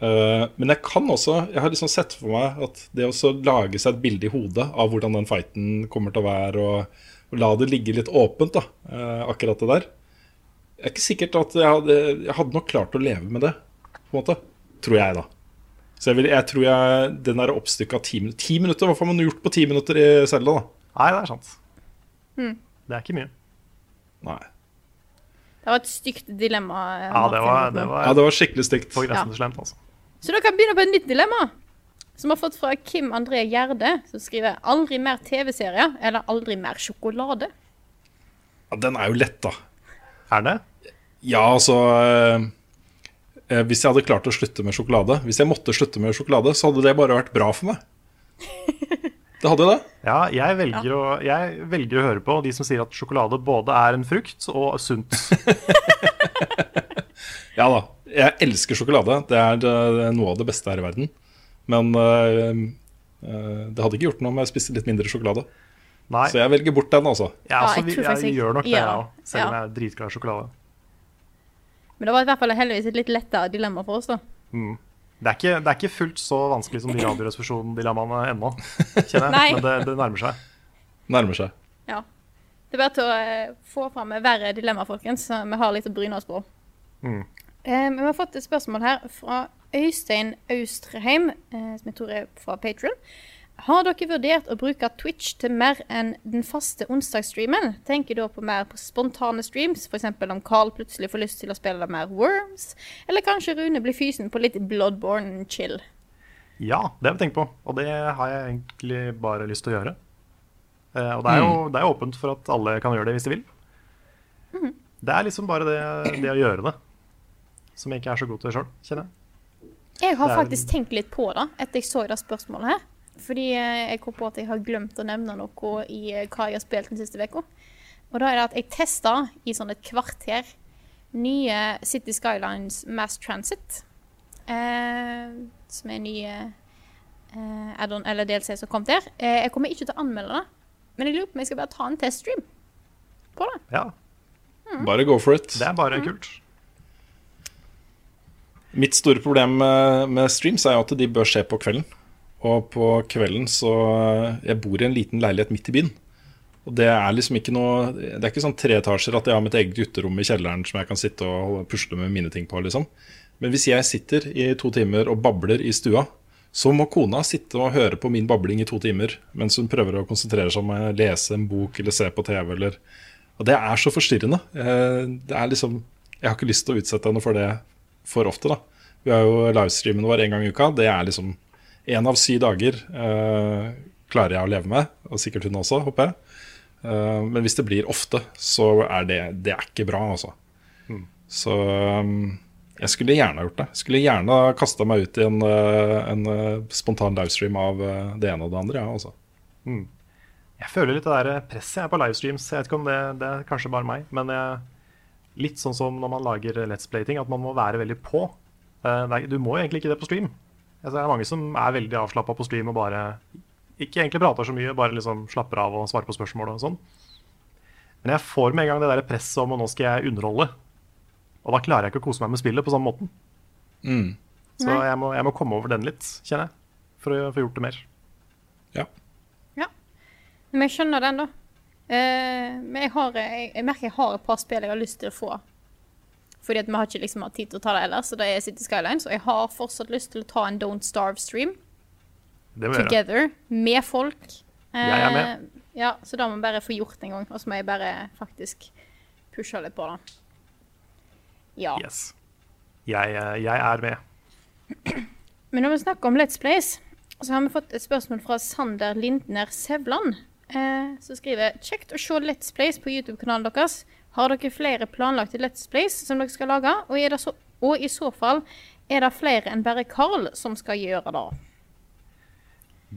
Uh, men jeg kan også Jeg har liksom sett for meg at det å lage seg et bilde i hodet av hvordan den fighten kommer til å være, og, og la det ligge litt åpent, da, uh, akkurat det der Jeg er ikke sikkert at jeg hadde, jeg hadde nok klart å leve med det, på en måte. Tror jeg, da. Så jeg, vil, jeg tror jeg den der oppstykka ti minutter Ti minutter, Hva får man gjort på ti minutter i Selda, da? Nei, det er sant. Hmm. Det er ikke mye. Nei. Det var et stygt dilemma. eh, Ja, det var, det var Ja, det var skikkelig stygt. på Ja. slemt, altså. Så da kan vi begynne på et nytt dilemma. Som har fått fra Kim André Gjerde, som skriver 'aldri mer TV-serier' eller 'aldri mer sjokolade'. Ja, den er jo lett, da. Er det? Ja, altså eh, eh, hvis jeg hadde klart å slutte med sjokolade Hvis jeg måtte slutte med sjokolade, så hadde det bare vært bra for meg. *laughs* Det hadde det. Ja, jeg velger, Å, jeg velger å høre på de som sier at sjokolade både er en frukt og sunt. *laughs* Ja da. Jeg elsker sjokolade. Det er, det er noe av det beste her i verden. Men øh, øh, det hadde ikke gjort noe om jeg spiste litt mindre sjokolade. Nei, Så jeg velger bort den, altså. Ja, altså, jeg jeg, jeg, gjør nok det, ja, jeg òg. Selv om jeg er dritglad i sjokolade. Men det var i hvert fall heldigvis et litt lettere dilemma for oss, da. Det er, ikke, det er ikke fullt så vanskelig som de Radioresepsjon-dilemmaene ennå, kjenner jeg. Nei. Men det, det nærmer seg. Nærmer seg. Ja. Det er bare til å eh, få fram verre dilemma, folkens. så Vi har litt å bryne oss på. Mm. Eh, vi har fått et spørsmål her fra Øystein Austrheim, eh, som jeg tror er fra Patron. Har dere vurdert å bruke Twitch til mer enn den faste onsdagsstreamen? Tenker da på mer på spontane streams, f.eks. om Carl plutselig får lyst til å spille mer Worms, eller kanskje Rune blir fysen på litt Bloodborne chill. Ja, det har vi tenkt på, og det har jeg egentlig bare lyst til å gjøre. Eh, og det er, jo, det er åpent for at alle kan gjøre det hvis de vil. Det er liksom bare det, det å gjøre det som jeg ikke er så god til sjøl, kjenner jeg. Jeg har faktisk tenkt litt på det etter jeg så det spørsmålet her. Fordi eh, jeg kom på at jeg har glemt å nevne noe i eh, hva jeg har spilt den siste uka. Og da er det at jeg testa i sånn et kvarter nye City Skylines Mass Transit. Eh, som er nye eh, add-on eller DLC som kom der. Eh, jeg kommer ikke til å anmelde det, men jeg lurer på om jeg skal bare ta en teststream på det. Ja, Bare go for it. det er bare kult. Mitt store problem med, med streams er jo at de bør skje på kvelden. Og på kvelden så Jeg bor i en liten leilighet midt i byen. Og det er liksom ikke noe Det er ikke sånn tre etasjer at jeg har mitt eget gutterom i kjelleren som jeg kan sitte og pusle med mine ting på, liksom. Men hvis jeg sitter i to timer og babler i stua, så må kona sitte og høre på min babling i to timer mens hun prøver å konsentrere seg om å lese en bok eller se på TV eller Og det er så forstyrrende. Eh, Det er liksom Jeg har ikke lyst til å utsette henne for det for ofte, da. Vi har jo livestreamen vår en gang i uka. Det er liksom én av syv dager eh, klarer jeg å leve med, og sikkert hun også, håper jeg. Eh, men hvis det blir ofte, så er det, det er ikke bra, altså. Så um, jeg skulle gjerne ha gjort det. Skulle gjerne ha kasta meg ut i en, en spontan livestream av det ene og det andre, ja, altså. Jeg føler litt det der presset jeg er på livestreams. Jeg vet ikke om det, det er kanskje bare meg, men jeg, litt sånn som når man lager Let's Play-ting, at man må være veldig på. Du må jo egentlig ikke det på stream. Altså, det er mange som er veldig avslappa på stream og bare ikke egentlig prater så mye, bare liksom slapper av og svarer på spørsmål og sånn. Men jeg får med en gang det der presset om at nå skal jeg underholde. Og da klarer jeg ikke å kose meg med spillet på samme måten. Så jeg må, jeg må komme over den litt, kjenner jeg. For å få gjort det mer. Ja. Ja. Men jeg skjønner den, da. Uh, men jeg, har, jeg, jeg merker jeg har et par spill jeg har lyst til å få. Fordi at vi har ikke liksom hatt tid til å ta det ellers, så det er City Skylines. Og jeg har fortsatt lyst til å ta en Don't Starve-stream together med folk. Jeg er med. Eh, Ja, så da må vi bare få gjort det en gang. Og så må jeg bare faktisk pushe litt på det. Ja. Yes. Jeg, eh, jeg er med. Men når vi snakker om Let's Plays, så har vi fått et spørsmål fra Sander Lindner Sevland. Eh, som skriver Kjekt å se Let's Plays på YouTube-kanalen deres. Har dere flere planlagte Let's Plays som dere skal lage? Og, det så, og i så fall, er det flere enn bare Carl som skal gjøre det?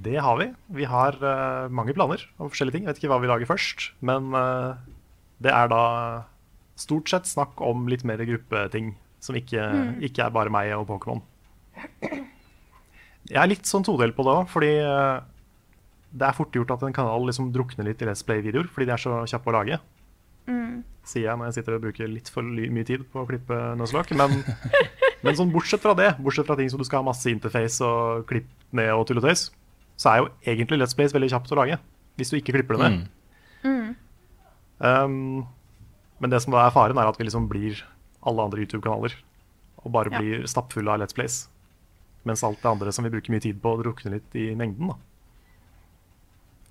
Det har vi. Vi har uh, mange planer om forskjellige ting. Jeg vet ikke hva vi lager først, men uh, det er da stort sett snakk om litt mer gruppeting. Som ikke, ikke er bare meg og Pokémon. Jeg er litt sånn todelt på det òg, fordi uh, det er fort gjort at en kanal liksom drukner litt i Let's Play-videoer, fordi de er så kjappe å lage. Sier jeg når jeg sitter og bruker litt for mye tid på å klippe Nuzlocke. Men, *laughs* men sånn bortsett fra det, bortsett fra ting som du skal ha masse interface og klipp ned og tull og tøys, så er jo egentlig Let's Plays veldig kjapt å lage. Hvis du ikke klipper det ned. Um, men det som da er faren, er at vi liksom blir alle andre YouTube-kanaler. Og bare Ja. blir stappfulle av Let's Plays. Mens alt det andre som vi bruker mye tid på, drukner litt i mengden. da.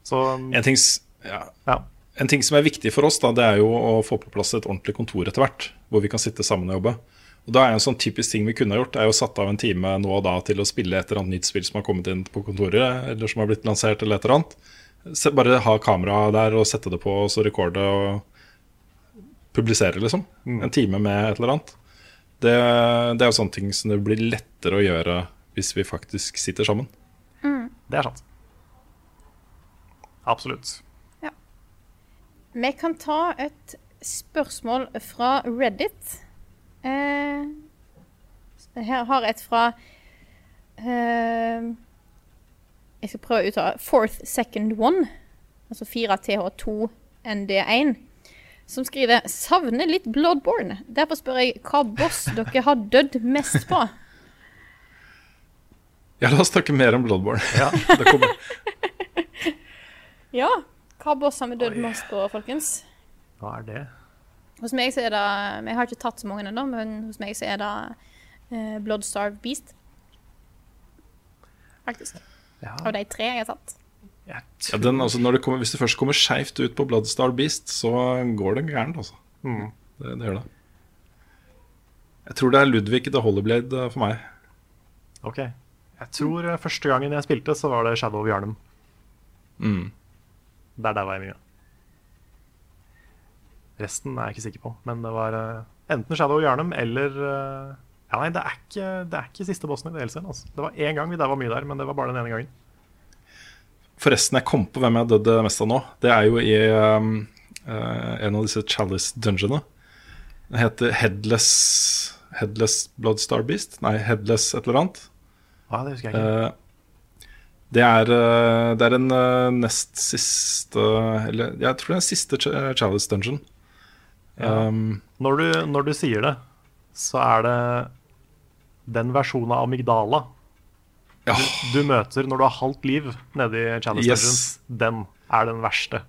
Så um, En ting, ja, ja. En ting som er viktig for oss, da, det er jo å få på plass et ordentlig kontor etter hvert. Hvor vi kan sitte sammen og jobbe. Og da er En sånn typisk ting vi kunne ha gjort, er jo satt av en time nå og da til å spille et eller annet nytt spill som har kommet inn på kontoret, eller som har blitt lansert, eller et eller annet. Se, bare ha kamera der og sette det på, og så rekorde og publisere, liksom. En time med et eller annet. Det, det er jo sånne ting som det blir lettere å gjøre hvis vi faktisk sitter sammen. Det er sant. Absolutt. Vi kan ta et spørsmål fra Reddit. Eh, her har et fra eh, Jeg skal prøve å uttale Fourth Second One. Altså 4TH2 ND1. Som skriver 'Savner litt Bloodborne'. Derfor spør jeg hva boss dere har dødd mest på. Ja, la oss snakke mer om Bloodborne. Ja. *laughs* det kommer. Ja, hva boss har vi dødd mest på, folkens? Hva er det? Hos meg så er det Jeg har ikke tatt så mange ennå, men hos meg så er det eh, Bloodstarved Beast. Faktisk. Ja, Av de tre jeg har tatt. Ja, den, altså, når det kommer, hvis det først kommer skeivt ut på Bloodstar Beast, så går det gærent, altså. Mm. Det, det gjør det. Jeg tror det er Ludvig the Hollyblade eh, for meg. Ok. Jeg tror mm. første gangen jeg spilte, så var det Shadow of Jarnum. Mm. Der der var jeg mye. Resten er jeg ikke sikker på, men det var eh, enten Shadow og Yarnum eller eh, Ja, nei, det er ikke, det er ikke siste bossen i DLC. Altså. Det var én gang vi der var mye der, men det var bare den ene gangen. Forresten, jeg kom på hvem jeg har dødd mest av nå. Det er jo i um, uh, en av disse Chalice dungeonene. Den heter Headless Headless Bloodstar Beast? Nei, Headless et eller annet. Ja, det husker jeg ikke. Eh, det er, eh, det er en eh, nest siste Eller jeg tror det er den siste Ch- Chalice dungeon. Ja. Um, Når, du, når du sier det, så er det den versjonen av Amygdala ja, du møter når du har halvt liv nede i Chalice Yes. Dungeon. Den er den verste.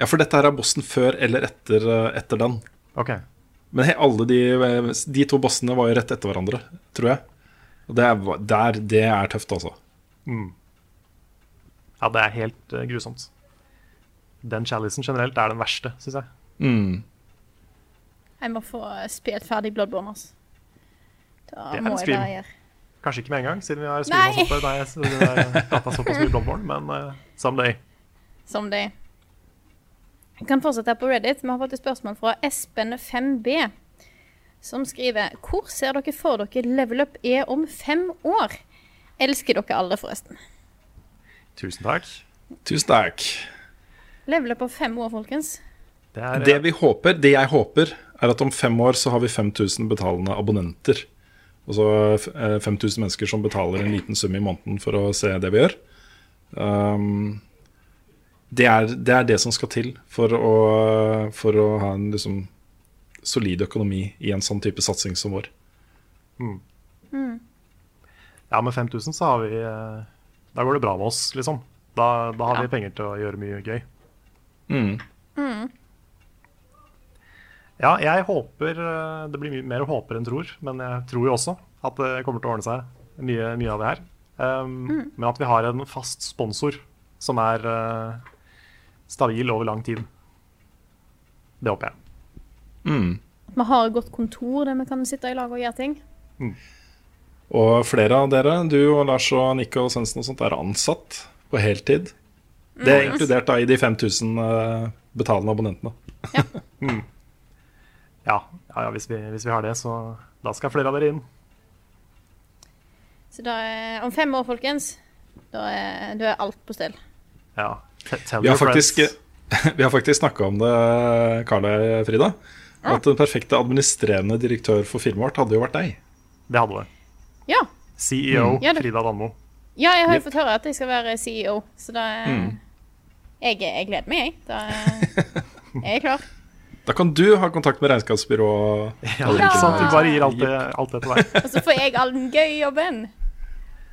ja, for dette her er bossen før eller etter, eh, etter den. Ok. Men he, alle de, de to bossene var jo rett etter hverandre, tror jeg. Og det er, der, det er tøft, altså. Ja, det er helt uh, grusomt. Den Chalicen generelt er den verste, syns jeg. Mm. Jeg må få spilt ferdig Bloodborne, altså. Da Det er må en jeg stream. bare gjøre. Kanskje ikke med en gang, siden vi har streama såpass, såpass mye Bloodborne, men uh, someday. Someday. Jeg kan fortsette her på Reddit. Vi har fått et spørsmål fra Espen5B. Som skriver Hvor ser dere for dere level up er om fem år? Elsker dere alle, forresten. Tusen takk. Tusen takk. Levele på fem år, folkens. Det er, Det vi håper, det jeg håper, er at om fem år så har vi 5000 betalende abonnenter. Altså f- eh, 5000 mennesker som betaler en liten sum i måneden for å se det vi gjør. Um, det, er, det er det som skal til for å, for å ha en liksom solid økonomi i en sånn type satsing som vår. Ja, med 5000 så har vi eh, Da går det bra med oss, liksom. Da, da har Ja. vi penger til å gjøre mye gøy. Mm. Ja, jeg håper eh, Det blir mye mer håper enn tror, men jeg tror jo også at det kommer til å ordne seg, mye, mye av det her. Um, Men at vi har en fast sponsor som er uh, stabil over lang tid. Det håper jeg. Mm. At vi har et godt kontor der vi kan sitte i lag og gjøre ting. Og flere av dere, du og Lars og Nico og Svendsen og sånt, er ansatt på heltid. Det er inkludert da i de 5000 eh, betalende abonnentene. *laughs* Ja, ja, ja hvis, vi, hvis vi har det, så da skal flere av dere inn. Så da er, om fem år, folkens, da er, da er alt på stell. Ja. Tell your faktisk, friends. *laughs* vi har faktisk snakka om det, Karle Frida. At den perfekte administrerende direktør for firmaet vårt hadde jo vært deg. Det hadde det. Ja. CEO Ja, det- Frida Danmo. ja, jeg har jo Yep. fått høre at jeg skal være CEO, så da er, jeg, jeg gleder meg, jeg. Da *laughs* er jeg klar. Da kan du ha kontakt med regnskapsbyrå. Ja, ikke sant? Du bare gir alt det, alt det til deg. Og så får jeg all den gøye jobben.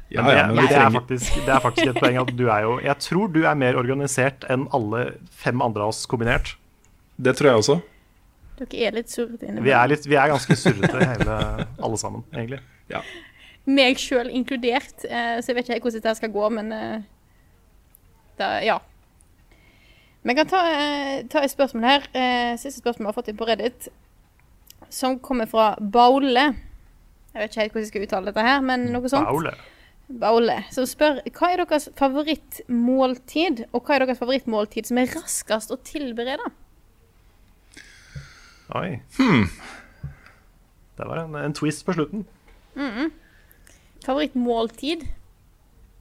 Ja, Men det, ja, men det, er faktisk, det er faktisk et poeng at du er jo Jeg tror du er mer organisert enn alle fem andre av oss kombinert. Det tror jeg også. Dere er litt surrete innimellom. Vi er, vi er ganske surrete hele, alle sammen, egentlig. Ja. Meg sjøl inkludert, eh, så jeg vet ikke hvordan dette skal gå, men eh, da, ja. Vi kan ta, eh, ta et spørsmål her. Siste spørsmål vi har fått inn på Reddit, som kommer fra Baule. Jeg vet ikke helt hvordan jeg skal uttale dette her, men noe sånt. Baule. Baule, som spør hva er deres favorittmåltid, og hva er deres favorittmåltid som er raskest å tilberede? Oi. Det var en, en twist på slutten. Favorittmåltid?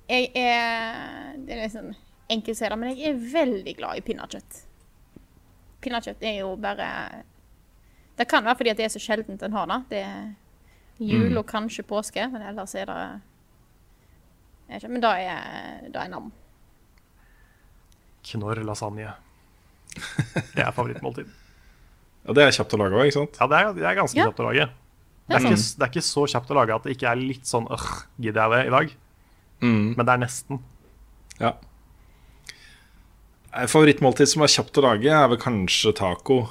Jeg er Det er liksom enkelt å si det, men jeg er veldig glad i pinnekjøtt. Pinnekjøtt er jo bare Det kan være fordi at det er så sjeldent en har det. Det er jul og kanskje påske, men ellers er det ikke, Men da er da er nam. Knorr lasagne. Det er favorittmåltid. *laughs* Ja, Det er kjapt å lage òg, ikke sant? Ja, det er, det er ganske Ja. kjapt å lage. Det er, ikke, det er ikke så kjapt å lage at det ikke er litt sånn øh, gidder jeg det i dag? Men det er nesten. Ja. Favorittmåltid som er kjapt å lage, er vel kanskje taco.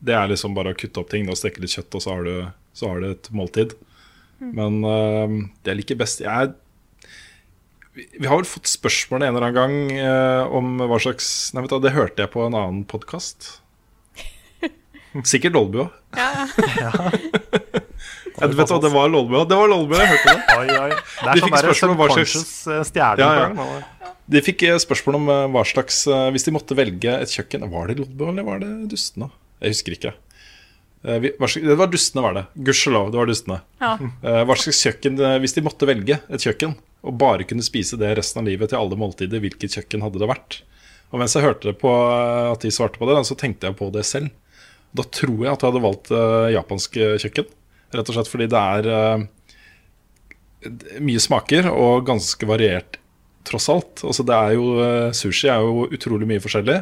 Det er liksom bare å kutte opp ting og steke litt kjøtt, og så har du, så har du et måltid. Men eh, det jeg liker best jeg er, vi, vi har vel fått spørsmål en eller annen gang eh, om hva slags Nei, vet du, det hørte jeg på en annen podkast. *laughs* Sikkert Dolby òg. Ja, *laughs* du vet hva, det var Lolbu. Det var Lolbu, jeg hørte det. Oi, oi. Det De er fikk sånn spørsmål om hva slags- eh, stjerne. Ja, ja. De fikk eh, spørsmål om eh, hva slags Hvis de måtte velge et kjøkken Var det Lolbu eller var det Dustene? Jeg husker ikke. Det var Dustene, var det. Gudskjelov, det var Dustene. Ja. Hva slags kjøkken Hvis de måtte velge et kjøkken og bare kunne spise det resten av livet til alle måltider, hvilket kjøkken hadde det vært? Og mens jeg hørte på eh, at de svarte på det, så tenkte jeg på det selv. Da tror jeg at jeg hadde valgt japansk kjøkken. Rett og slett fordi det er eh, mye smaker og ganske variert, tross alt. Altså det er jo, eh, sushi er jo utrolig mye forskjellig.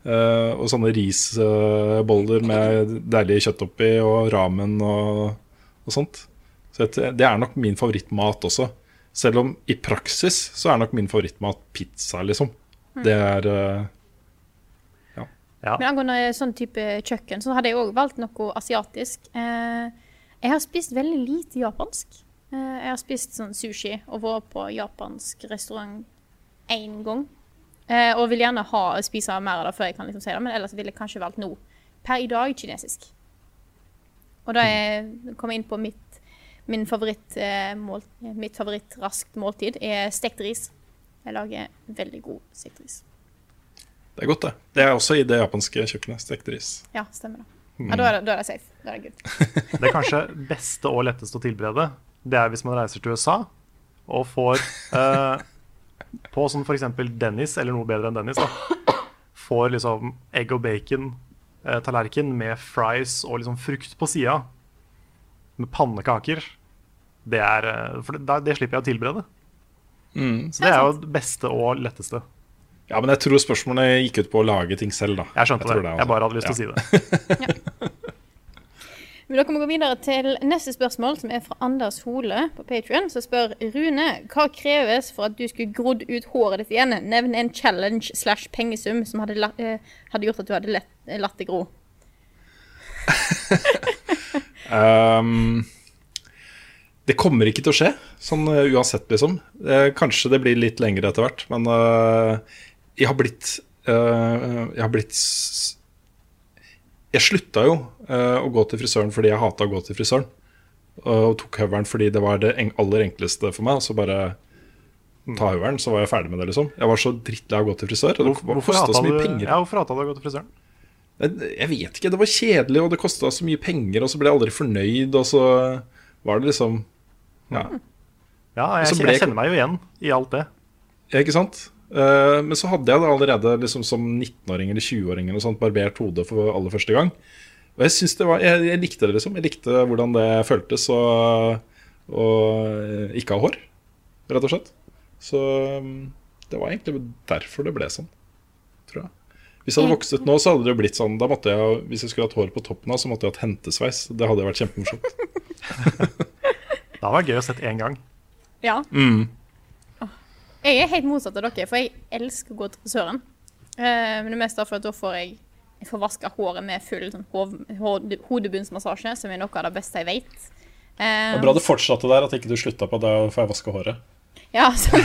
Eh, og sånne risboller med deilig kjøtt oppi, og ramen og, og sånt. Så det, det er nok min favorittmat også. Selv om i praksis så er nok min favorittmat pizza, liksom. Det er eh, Men angående sånn type kjøkken, så hadde jeg òg valgt noe asiatisk. Eh, jeg har spist veldig lite japansk. Eh, jeg har spist sånn sushi og vært på japansk restaurant én gang. Eh, og vil gjerne ha, spise mer av det før jeg kan liksom si det, men ellers ville jeg kanskje valgt nå. Per i dag kinesisk. Og da jeg kom inn på mitt, min favoritt, eh, mål, mitt favoritt raskt måltid, er stekt ris. Jeg lager veldig god stekt ris. Det er godt, det. Det er også i det japanske kjøkkenet. Stekt ris. Ja, stemmer det. Ja, da er det, da er det safe. Da er det good. *laughs* Det er kanskje beste og letteste å tilberede. Det er hvis man reiser til USA og får eh, På sånn f.eks. Dennis, eller noe bedre enn Dennis, da, får liksom egg og bacon-tallerken med fries og liksom frukt på sida, med pannekaker. Det er eh, For det, det slipper jeg å tilberede. Så det er jo det beste og letteste. Ja, men jeg tror spørsmålene gikk ut på å lage ting selv, da. Jeg skjønte jeg det. det Jeg bare hadde lyst til å si det. Men dere må gå videre til neste spørsmål, som er fra Anders Hole på Patrion. Så spør Rune hva kreves for at du skulle grodd ut håret ditt igjen? Nevn en challenge slash pengesum som hadde, la, eh, hadde gjort at du hadde lett, latt det gro. *laughs* um, det kommer ikke til å skje, sånn eh, uansett, liksom. Eh, kanskje det blir litt lengre etter hvert, men eh, jeg har blitt eh, Jeg har blitt Jeg slutta jo eh, å gå til frisøren fordi jeg hata å gå til frisøren. Og tok høvelen fordi det var det aller enkleste for meg. Og så bare ta høvelen, så var jeg ferdig med det, liksom. Jeg var så drittlei av å gå til frisør. Og det kosta så mye du, penger. ja, hvorfor hata du å gå til frisøren? Jeg jeg vet ikke, det var kjedelig, og det kosta så mye penger, og så ble jeg aldri fornøyd, og så var det liksom Ja, Ja, jeg, jeg, jeg, kjenner meg jo igjen i alt det. ikke sant? Eh, men så hadde jeg det allerede liksom som 19-åring eller 20-åring eller sånt, barbert hodet for aller første gang. Og jeg det var jeg, jeg likte det, liksom. Jeg likte hvordan det føltes å ikke ha hår, rett og slett. Så um, det var egentlig derfor det ble sånn, tror jeg. Hvis jeg hadde vokst ut nå, så hadde det jo blitt sånn Da måtte jeg, Hvis jeg skulle hatt hår på toppen av, så måtte jeg hatt hentesveis. Det hadde vært kjempemorsomt. *laughs* *laughs* Det hadde vært gøy å sett én gang. Ja. Mm. Jeg er helt motsatt av dere, for jeg elsker å gå til frisøren. Eh, men det er mest derfor at da får jeg jeg får vaska håret med full sånn, hov, hode, hodebunnsmassasje, som er noe av det beste jeg vet. Eh, Det er bra du fortsatte der, at ikke du slutta på det å få vaske håret. Ja, sånn.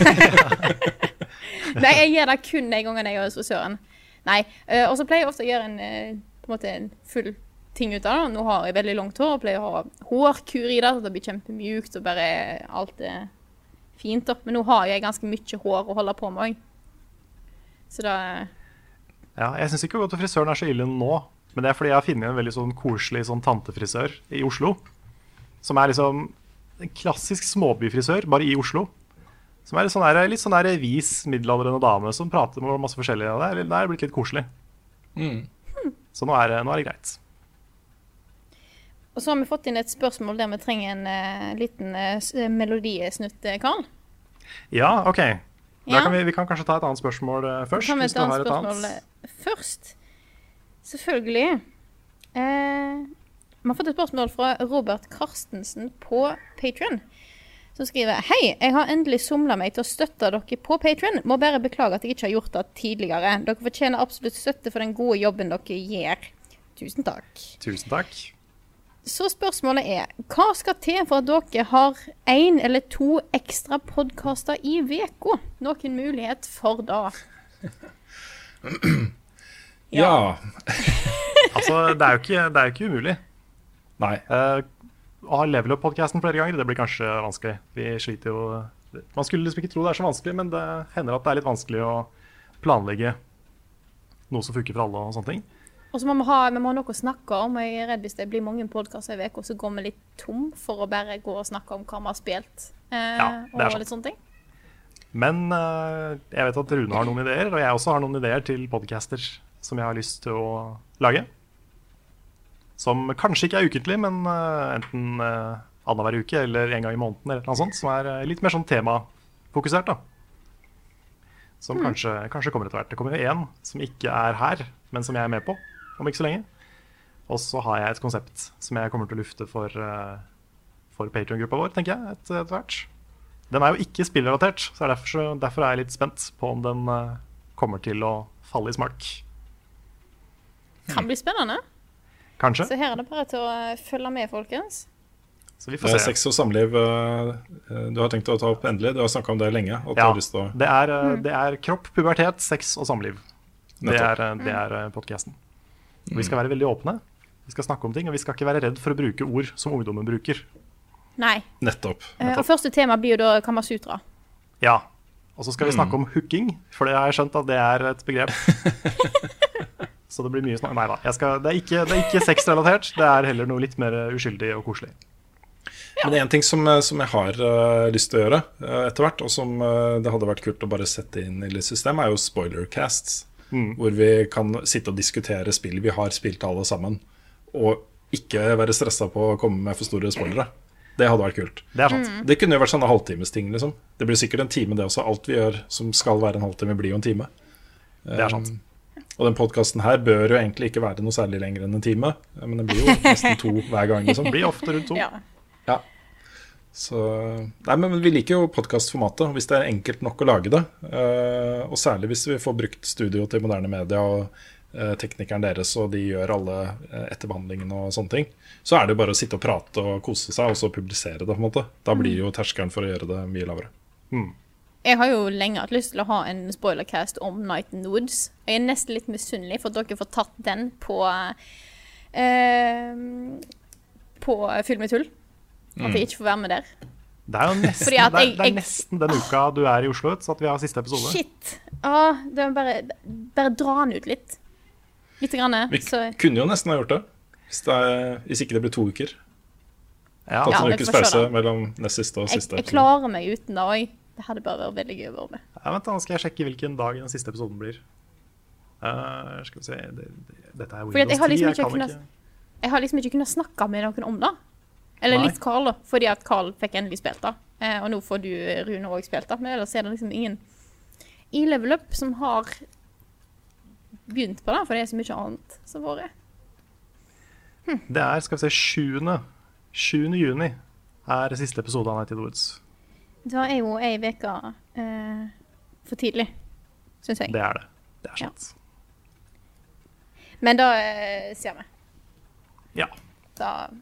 *laughs* Nei, jeg gjør det kun de gangene jeg er hos frisøren. Nei, eh, Og så pleier jeg ofte å gjøre en, eh, på en, måte en full ting ut av det. Nå har jeg veldig langt hår og pleier å ha hårkur i det, så det blir kjempemjukt og bare alt er fint. da. Men nå har jeg ganske mye hår å holde på med òg. Så da Ja, jeg syns ikke å gå til frisøren er så ille nå. Men det er fordi jeg har funnet en veldig sånn koselig sånn tantefrisør i Oslo. som er liksom en klassisk småbyfrisør, bare i Oslo. Som er litt sånn der, litt sånn der vis middelaldrende dame som prater med masse forskjellige. Det er, det er blitt litt koselig. Så nå er, det- nå er det greit. Og så har vi fått inn et spørsmål der vi trenger en uh, liten uh, melodisnutt, Karl. Ja, OK. Da Ja. kan vi, vi kan kanskje ta et annet spørsmål eh, først. Kan vi ta et et spørsmål annet. eh, først? Selvfølgelig. Eh, vi har fått et spørsmål fra Robert Karstensen på Patron. Som skriver Hei, jeg har endelig somla meg til å støtte dere på Patron. Må bare beklage at jeg ikke har gjort det tidligere. Dere fortjener absolutt støtte for den gode jobben dere gjør. Tusen takk. Tusen takk. Så spørsmålet er hva skal til for at dere har én eller to ekstra podkaster i uka? Noen mulighet for det? *clears throat* Ja. *laughs* Altså, det er jo ikke, det er jo ikke umulig. Nei. Eh, å ha level up-podkasten flere ganger, det blir kanskje vanskelig. Vi sliter jo Man skulle liksom ikke tro det er så vanskelig, men det hender at det er litt vanskelig å planlegge noe som funker for alle og sånne ting. Og så må vi ha, vi må ha noe å snakke om. Jeg er redd hvis det blir mange podkaster i uka, så går vi litt tom for å bare gå og snakke om hva vi har spilt. Eh, Ja, det er og sant. Men eh, jeg vet at Rune har noen ideer, og jeg også har noen ideer til podcaster som jeg har lyst til å lage. Som kanskje ikke er ukentlig, men eh, enten uh, annenhver uke eller en gang i måneden. eller noe sånt, Som er eh, litt mer sånn temafokusert. da. Som kanskje, kanskje kommer etter hvert. Det kommer jo én som ikke er her, men som jeg er med på om ikke så lenge. Og så har jeg et konsept som jeg kommer til å lufte for, uh, for Patrion-gruppa vår, tenker jeg, et- etter hvert. Den er jo ikke spillrelatert, så er derfor, så derfor er jeg litt spent på om den eh, kommer til å falle i smak. Kan bli spennende. Kanskje. Så her er det bare til å eh, følge med, folkens. Så vi får se. sex og samliv eh, eh, du har tenkt å ta opp endelig. Du har snakka om det lenge. Ja, lyst å det er, eh, det er kropp, pubertet, sex og samliv. Det Nettopp. er, eh, det er eh, podcasten. Og Vi skal være veldig åpne. Vi skal snakke om ting, og vi skal ikke være redd for å bruke ord som ungdommen bruker. Nei. Nettopp. Nettopp. og første tema blir jo da Kamasutra. Ja. Og så skal vi snakke om hooking, for det har jeg skjønt at det er et begrep. *laughs* så det blir mye snakk. Nei da. Jeg skal, det er ikke, det er ikke sexrelatert. Det er heller noe litt mer uskyldig og koselig. Men det er en ting som, eh, som jeg har uh, lyst til å gjøre uh, etter hvert, og som uh, det hadde vært kult å bare sette inn i litt system, er jo spoilercasts. Hvor vi kan sitte og diskutere spill vi har spilt alle sammen, og ikke være stressa på å komme med for store spoilere. Det hadde vært kult. Det er. Det kunne jo vært sånne halvtimesting, liksom. Det blir sikkert en time, det også. Alt vi gjør som skal være en halvtime, blir jo en time. Det er sant. Og den podkasten her bør jo egentlig ikke være noe særlig lenger enn en time, men det blir jo nesten to hver gang, liksom. Det blir ofte rundt to. Ja. Ja. Så Nei, men vi liker jo podkastformatet, hvis det er enkelt nok å lage det. eh, og særlig hvis vi får brukt studio til moderne media og eh, teknikeren deres, og de gjør alle uh, etterbehandlingene og sånne ting. Så er det jo bare å sitte og prate og kose seg, og så publisere det, på en måte. Da blir jo terskelen for å gjøre det mye lavere. Jeg har jo lenge hatt lyst til å ha en spoilercast om Night in the Woods. Jeg er nesten litt misunnelig for at dere får tatt den på eh, På filmetull tull. At jeg ikke får være med der. Det er jo nesten, jeg, det er, det er jeg- nesten den uka du er i Oslo, så at vi har siste episode. Shit. Ah, det er bare, bare dra den ut litt. Lite grann. Vi Så, kunne jo nesten ha gjort det, hvis, det er, hvis ikke det blir to uker. Ja, Tatt en ja, ukes pause mellom nest siste og siste. jeg jeg klarer meg uten det òg. Det hadde bare vært veldig gøy å være med. Ja, vent, da skal jeg sjekke hvilken dag den siste episoden blir. Uh, skal vi se det, det, Dette er Windows jeg har 10. liksom Jeg ikke kan kunnet- ikke Jeg har liksom ikke kunnet snakke med noen om det. Eller Nei. litt Carl, da, fordi at Carl fikk endelig spilt det. Eh, og nå får du, Rune, òg spilt det. Men ellers er det liksom ingen i Level Up som har begynt på det, for det er så mye annet som har vært. Det er skal vi se, 7. 7. juni er siste episode av Night in the Woods. Da er jo ei uke eh, for tidlig, syns jeg. Det er det. Det er sant. Men da eh, ser vi. Ja. Da Ja.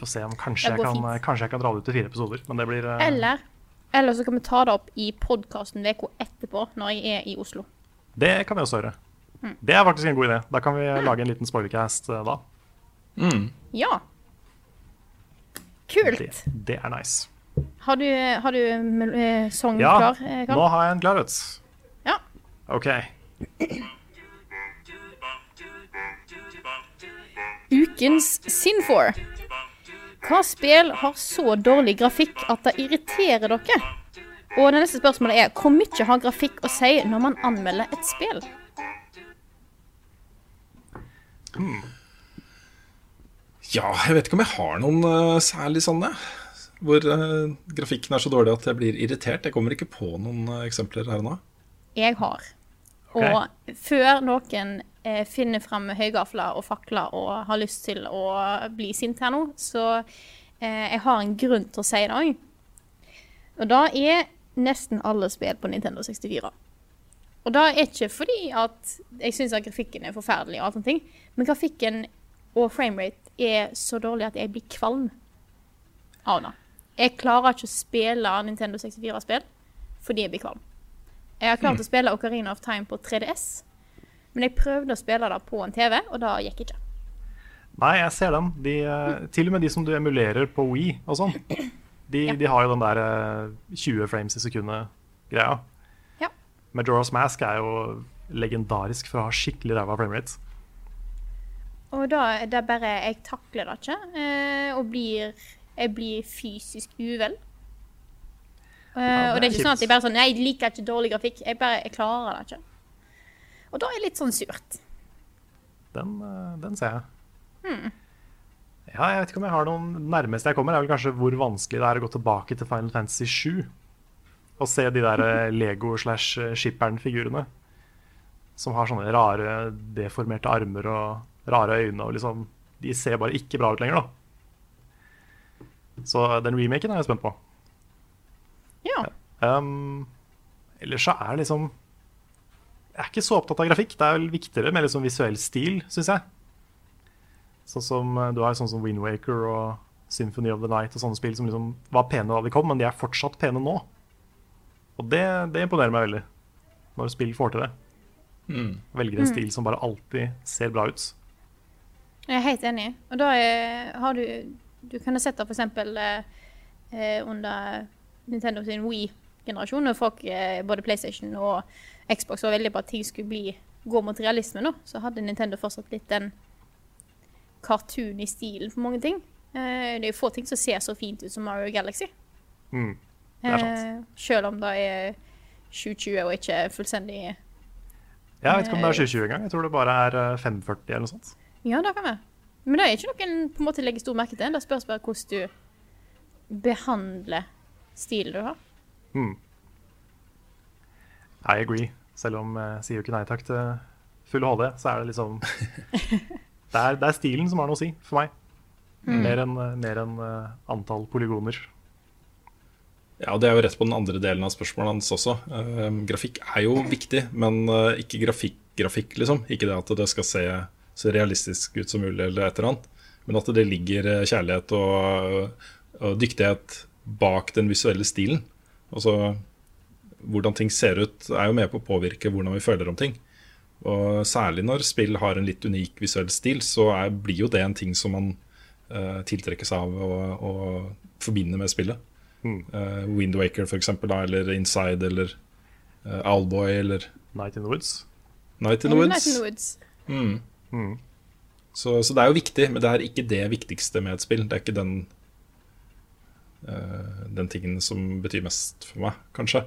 Får se om kanskje jeg, kan, kanskje jeg kan dra det ut til fire episoder. Men det blir uh... Eller eller så kan vi ta det opp i podkasten uka etterpå, når jeg er i Oslo. Det kan vi også gjøre. Mm. Det er faktisk en god idé. Da kan vi lage en liten spoilercast eh, da. Ja. Kult. Det, det er nice. Har du, har du sang Ja, klar, eh, Karl? nå har jeg en klar, vet du. Ja. OK. Ukens Sinfor. Hva spill har så dårlig grafikk at det irriterer dere? Og det neste spørsmålet er hvor mye har grafikk å si når man anmelder et spill? Ja, jeg vet ikke om jeg har noen uh, særlig sånne. Hvor uh, grafikken er så dårlig at jeg blir irritert. Jeg kommer ikke på noen uh, eksempler her nå. Jeg har. Og før noen finner fram høygafler og fakler og har lyst til å bli sint her nå, så eh, jeg har en grunn til å si det òg. Og da er nesten alle spill på Nintendo 64. Og da er ikke fordi at jeg syns grafikken er forferdelig, og alt sånt, men grafikken og framerate er så dårlig at jeg blir kvalm av det. Jeg klarer ikke å spille Nintendo 64-spill fordi jeg blir kvalm. Jeg har klart å spille Ocarina of Time på 3DS, men jeg prøvde å spille det på en TV, og det gikk ikke. Nei, jeg ser den. De, eh, til og med de som du emulerer på Wii og sånn, de, Ja. de har jo den der eh, 20 frames i sekundet-greia. Ja. Majora's Mask er jo legendarisk for å ha skikkelig ræva framerate. Og da det er bare Jeg takler det ikke, eh, og blir Jeg blir fysisk uvel. Ja, det og det er ikke sånn at jeg bare sånn Nei, jeg liker ikke dårlig grafikk. Jeg bare Jeg klarer det ikke. Og da er det litt sånn surt. Den, eh, den ser jeg. Ja, jeg vet ikke om jeg har noen nærmeste jeg kommer, er vel kanskje hvor vanskelig det er å gå tilbake til Final Fantasy 7 og se de der eh, *laughs* Lego slash eh, Shippern-figurene. Som har sånne rare, deformerte armer og rare øyne. og liksom, De ser bare ikke bra ut lenger, da. Så den remaken er jeg spent på. Ja. Um, ellers så er det liksom Jeg er ikke så opptatt av grafikk. Det er vel viktigere med liksom visuell stil, syns jeg. Sånn som, eh, Du har jo sånn som Windwaker og Symphony of the Night og sånne spill som liksom var pene da de kom, men de er fortsatt pene nå. Og det, det imponerer meg veldig, når spill får til det. Velger en stil som bare alltid ser bra ut. Jeg er helt enig. Og da er, har du Du kan ha sett det f.eks. Eh, eh, under Nintendo sin Wii-generasjon, når folk, eh, både PlayStation og Xbox, var veldig på at ting skulle bli, gå mot realisme nå, så hadde Nintendo fortsatt litt den cartoon i stilen for mange ting. Eh, det er jo få ting som ser så fint ut som Mario Galaxy. Mm. Eh, selv om det er 2020 og ikke fullstendig Jeg vet ikke om det er 2020 engang. Jeg tror det bare er eh, 540 eller noe sånt. Ja, det kan være. Men det er ikke noen på en måte legger stor merke til. Det spørs bare hvordan du behandler stilen du har. Mm. I agree. Selv om jeg sier jo ikke nei takk til full HD, så er det liksom *laughs* det er, det er stilen som har noe å si for meg. Mer enn mer enn, en, antall polygoner. Ja, og Det er jo rett på den andre delen av spørsmålet hans også. Uh, grafikk er jo viktig, men uh, ikke grafikk-grafikk, liksom. Ikke det at det skal se så realistisk ut som mulig, eller et eller annet. Men at det ligger eh, kjærlighet og, og dyktighet bak den visuelle stilen. Altså hvordan ting ser ut, er jo med på å påvirke hvordan vi føler om ting. Og særlig når spill har en litt unik visuell stil, så er, blir jo det en ting som man uh, tiltrekkes av og, og forbinder med spillet. Uh, Windwaker, for eksempel, da, eller Inside, eller uh, Owlboy, eller Night in the Woods. Night in the Woods. in the Woods. Mm. Så, så det er jo viktig, men det er ikke det viktigste med et spill. Det er ikke den, uh, den tingen som betyr mest for meg, kanskje.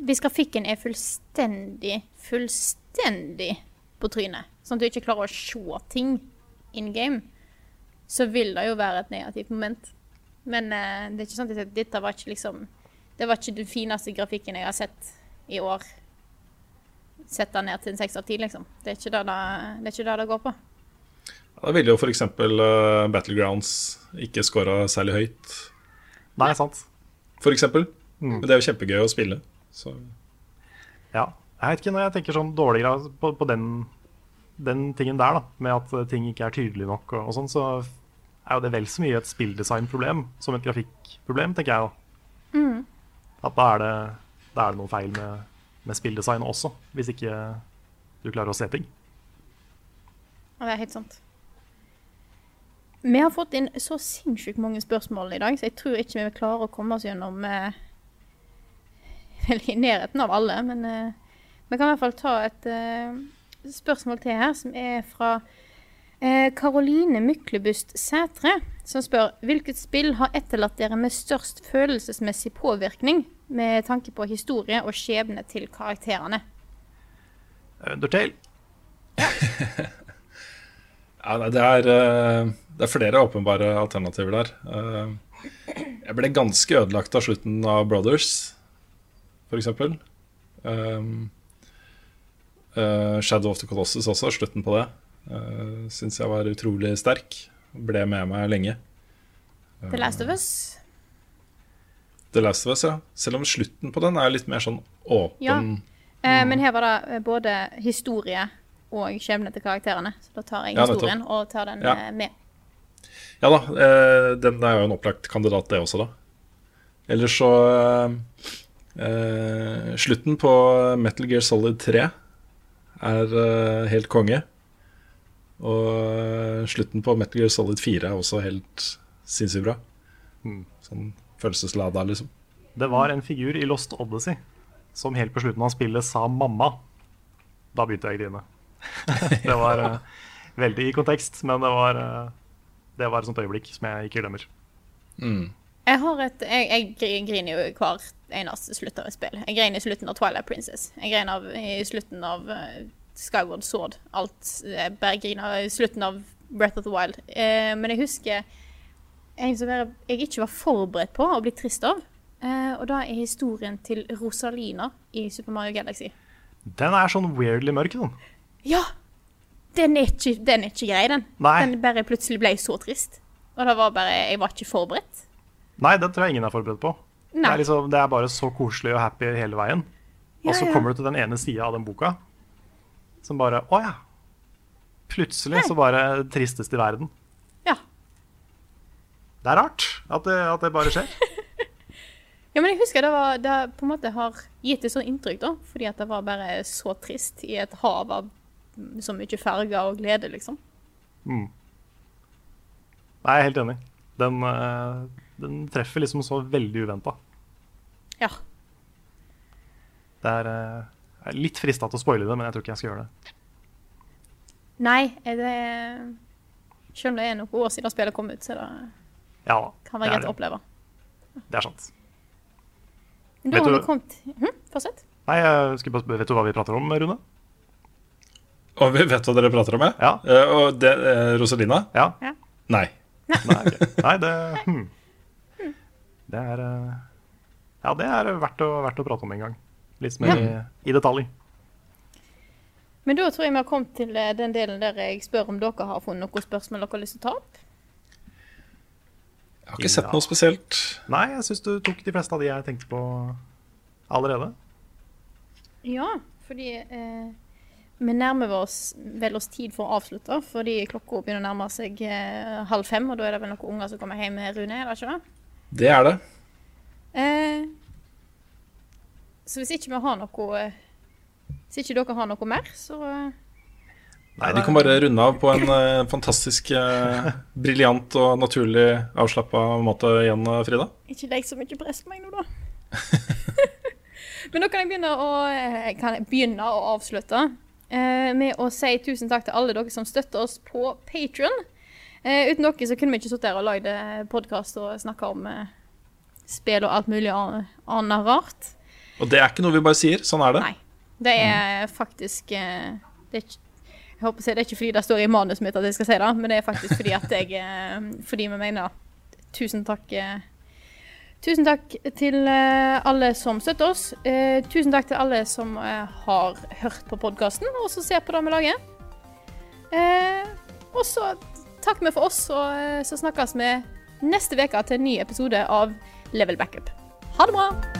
Hvis grafikken er fullstendig, fullstendig på trynet, sånn at du ikke klarer å se ting in game, så vil det jo være et negativt moment. Men uh, det er ikke sånn at dette var ikke liksom Det var ikke den fineste grafikken jeg har sett i år. Sett den ned til en seks av ti, liksom. Det er ikke det det, det, er ikke det, det går på. Da ville jo f.eks. Uh, Battlegrounds ikke scora særlig høyt, Nei, sant. f.eks. Men det er jo kjempegøy å spille. Så Ja. Jeg vet ikke når jeg tenker sånn dårlig på, på den, den tingen der, da, med at eh, ting ikke er tydelig nok og, og sånn, så er jo det vel så mye et spilldesignproblem som et grafikkproblem, tenker jeg da. At da er, det, da er det noe feil med, med spilldesign også, hvis ikke du klarer å se ting. Ja, det er helt sant. Vi har fått inn så sinnssykt mange spørsmål i dag, så jeg tror ikke vi vil klare å komme oss gjennom eh, Vel, *laughs* i nærheten av alle, men eh, vi kan i hvert fall ta et eh, spørsmål til her, som er fra Eh, Karoline Myklebust Sætre som spør hvilket spill har etterlatt dere med størst følelsesmessig påvirkning med tanke på historie og skjebne til karakterene? Undertale. *laughs* Ja, ja det, eh, det er flere åpenbare alternativer der. Eh, Jeg ble ganske ødelagt av slutten av Brothers, f.eks. Um, uh, Shadow of the Colossus også, slutten på det. Uh, Syns jeg var utrolig sterk. Ble med meg lenge. The Last of Us? The Last of Us, ja. Selv om slutten på den er litt mer sånn åpen. Ja. Eh, men her var det eh, både historie og skjebne til karakterene. Så da tar jeg Ja, historien og tar den Ja. eh, med. Ja da, eh, den er jo en opplagt kandidat, det også, da. Ellers så eh, eh, Slutten på Metal Gear Solid 3 er uh, helt konge. Og eh, slutten på Metal Gear Solid 4 er også helt sinnssykt bra. Sånn følelseslada, liksom. Det var en figur i Lost Odyssey som helt på slutten av spillet sa 'mamma'. Da begynte jeg å grine. *laughs* det var uh, veldig i kontekst, men det var, det var et sånt øyeblikk som jeg ikke glemmer. Jeg har et Jeg, jeg griner jo hver eneste slutt av et spill. Jeg griner i slutten av Twilight Princess. Jeg griner av, i slutten av eh, Skyward Sword. Alt. Jeg bare griner i slutten av Breath of the Wild. Eh, men jeg husker en som jeg, jeg ikke var forberedt på å bli trist av. Eh, og da er historien til Rosalina i Super Mario Galaxy. Den er sånn weirdly mørk, den. Ja! Den er ikke, den er ikke grei, den. Nei. Den bare plutselig ble så trist. Og det var bare Jeg var ikke forberedt. Nei, den tror jeg ingen er forberedt på. Det er, liksom, det er bare så koselig og happy hele veien. Ja, og så ja. kommer du til den ene sida av den boka som bare Å ja. Plutselig så bare tristest i verden. Ja. Det er rart at det, at det bare skjer. *laughs* Ja, men jeg husker det, var, det på en måte har gitt et sånt inntrykk, da. Fordi at det var bare så trist i et hav av mm, så mye farger og glede, liksom. Nei, jeg er helt enig. Den, eh, den treffer liksom så veldig uventa. Ja. Det er eh, jeg er litt frista til å spoile det, men jeg tror ikke jeg skal gjøre det. Nei, er det Selv om det er noen år siden spillet kom ut, så det Ja, kan være greit å det. oppleve. Det er sant. Men da Vet har du- vi kommet hm? Fortsett. Nei, jeg skal bare, Vet du hva vi prater om, Rune? Og vi vet hva dere prater om, ja? Ja. Eh, og det, eh, Rosalina? Ja? Nei. Nei, okay. Nei det hmm. Det er eh, Ja, det er verdt å, verdt å prate om en gang. Litt mer i, i detalj. Men da tror jeg vi har kommet til eh, den delen der jeg spør om dere har funnet noen spørsmål dere har lyst til å ta opp. Jeg har ikke sett Ja. noe spesielt. Nei, jeg syns du tok de fleste av de jeg tenkte på allerede. Ja, fordi eh, vi nærmer oss vel oss tid for å avslutte, fordi klokka begynner å nærme seg eh, halv fem, og da er det vel noen unger som kommer hjem med Rune, er det ikke det? Er det. Eh, så hvis ikke vi har noe eh, Hvis ikke dere har noe mer, så eh, Nei, De kan bare runde av på en eh, fantastisk eh, briljant og naturlig avslappa måte igjen, Frida. ikke legg så mye press på meg nå, da. *laughs* Men nå kan jeg begynne å, kan jeg begynne å avslutte eh, med å si tusen takk til alle dere som støtter oss på Patrion. Eh, uten dere så kunne vi ikke sittet her og lagd podkast og snakka om eh, spill og alt mulig annet rart. Og det er ikke noe vi bare sier. Sånn er det. Nei. Det er faktisk eh, det er ikke, Jeg håper å si det er ikke fordi det står i manuset mitt at jeg skal si det, men det er faktisk fordi at jeg eh, Fordi vi mener Tusen takk. eh, Tusen takk til eh, alle som støtter oss. Eh, tusen takk til alle som eh, har hørt på podkasten, og som ser på det vi lager. Eh, og så takker vi for oss, og eh, så snakkes vi neste uke til en ny episode av Level Backup. Ha det bra!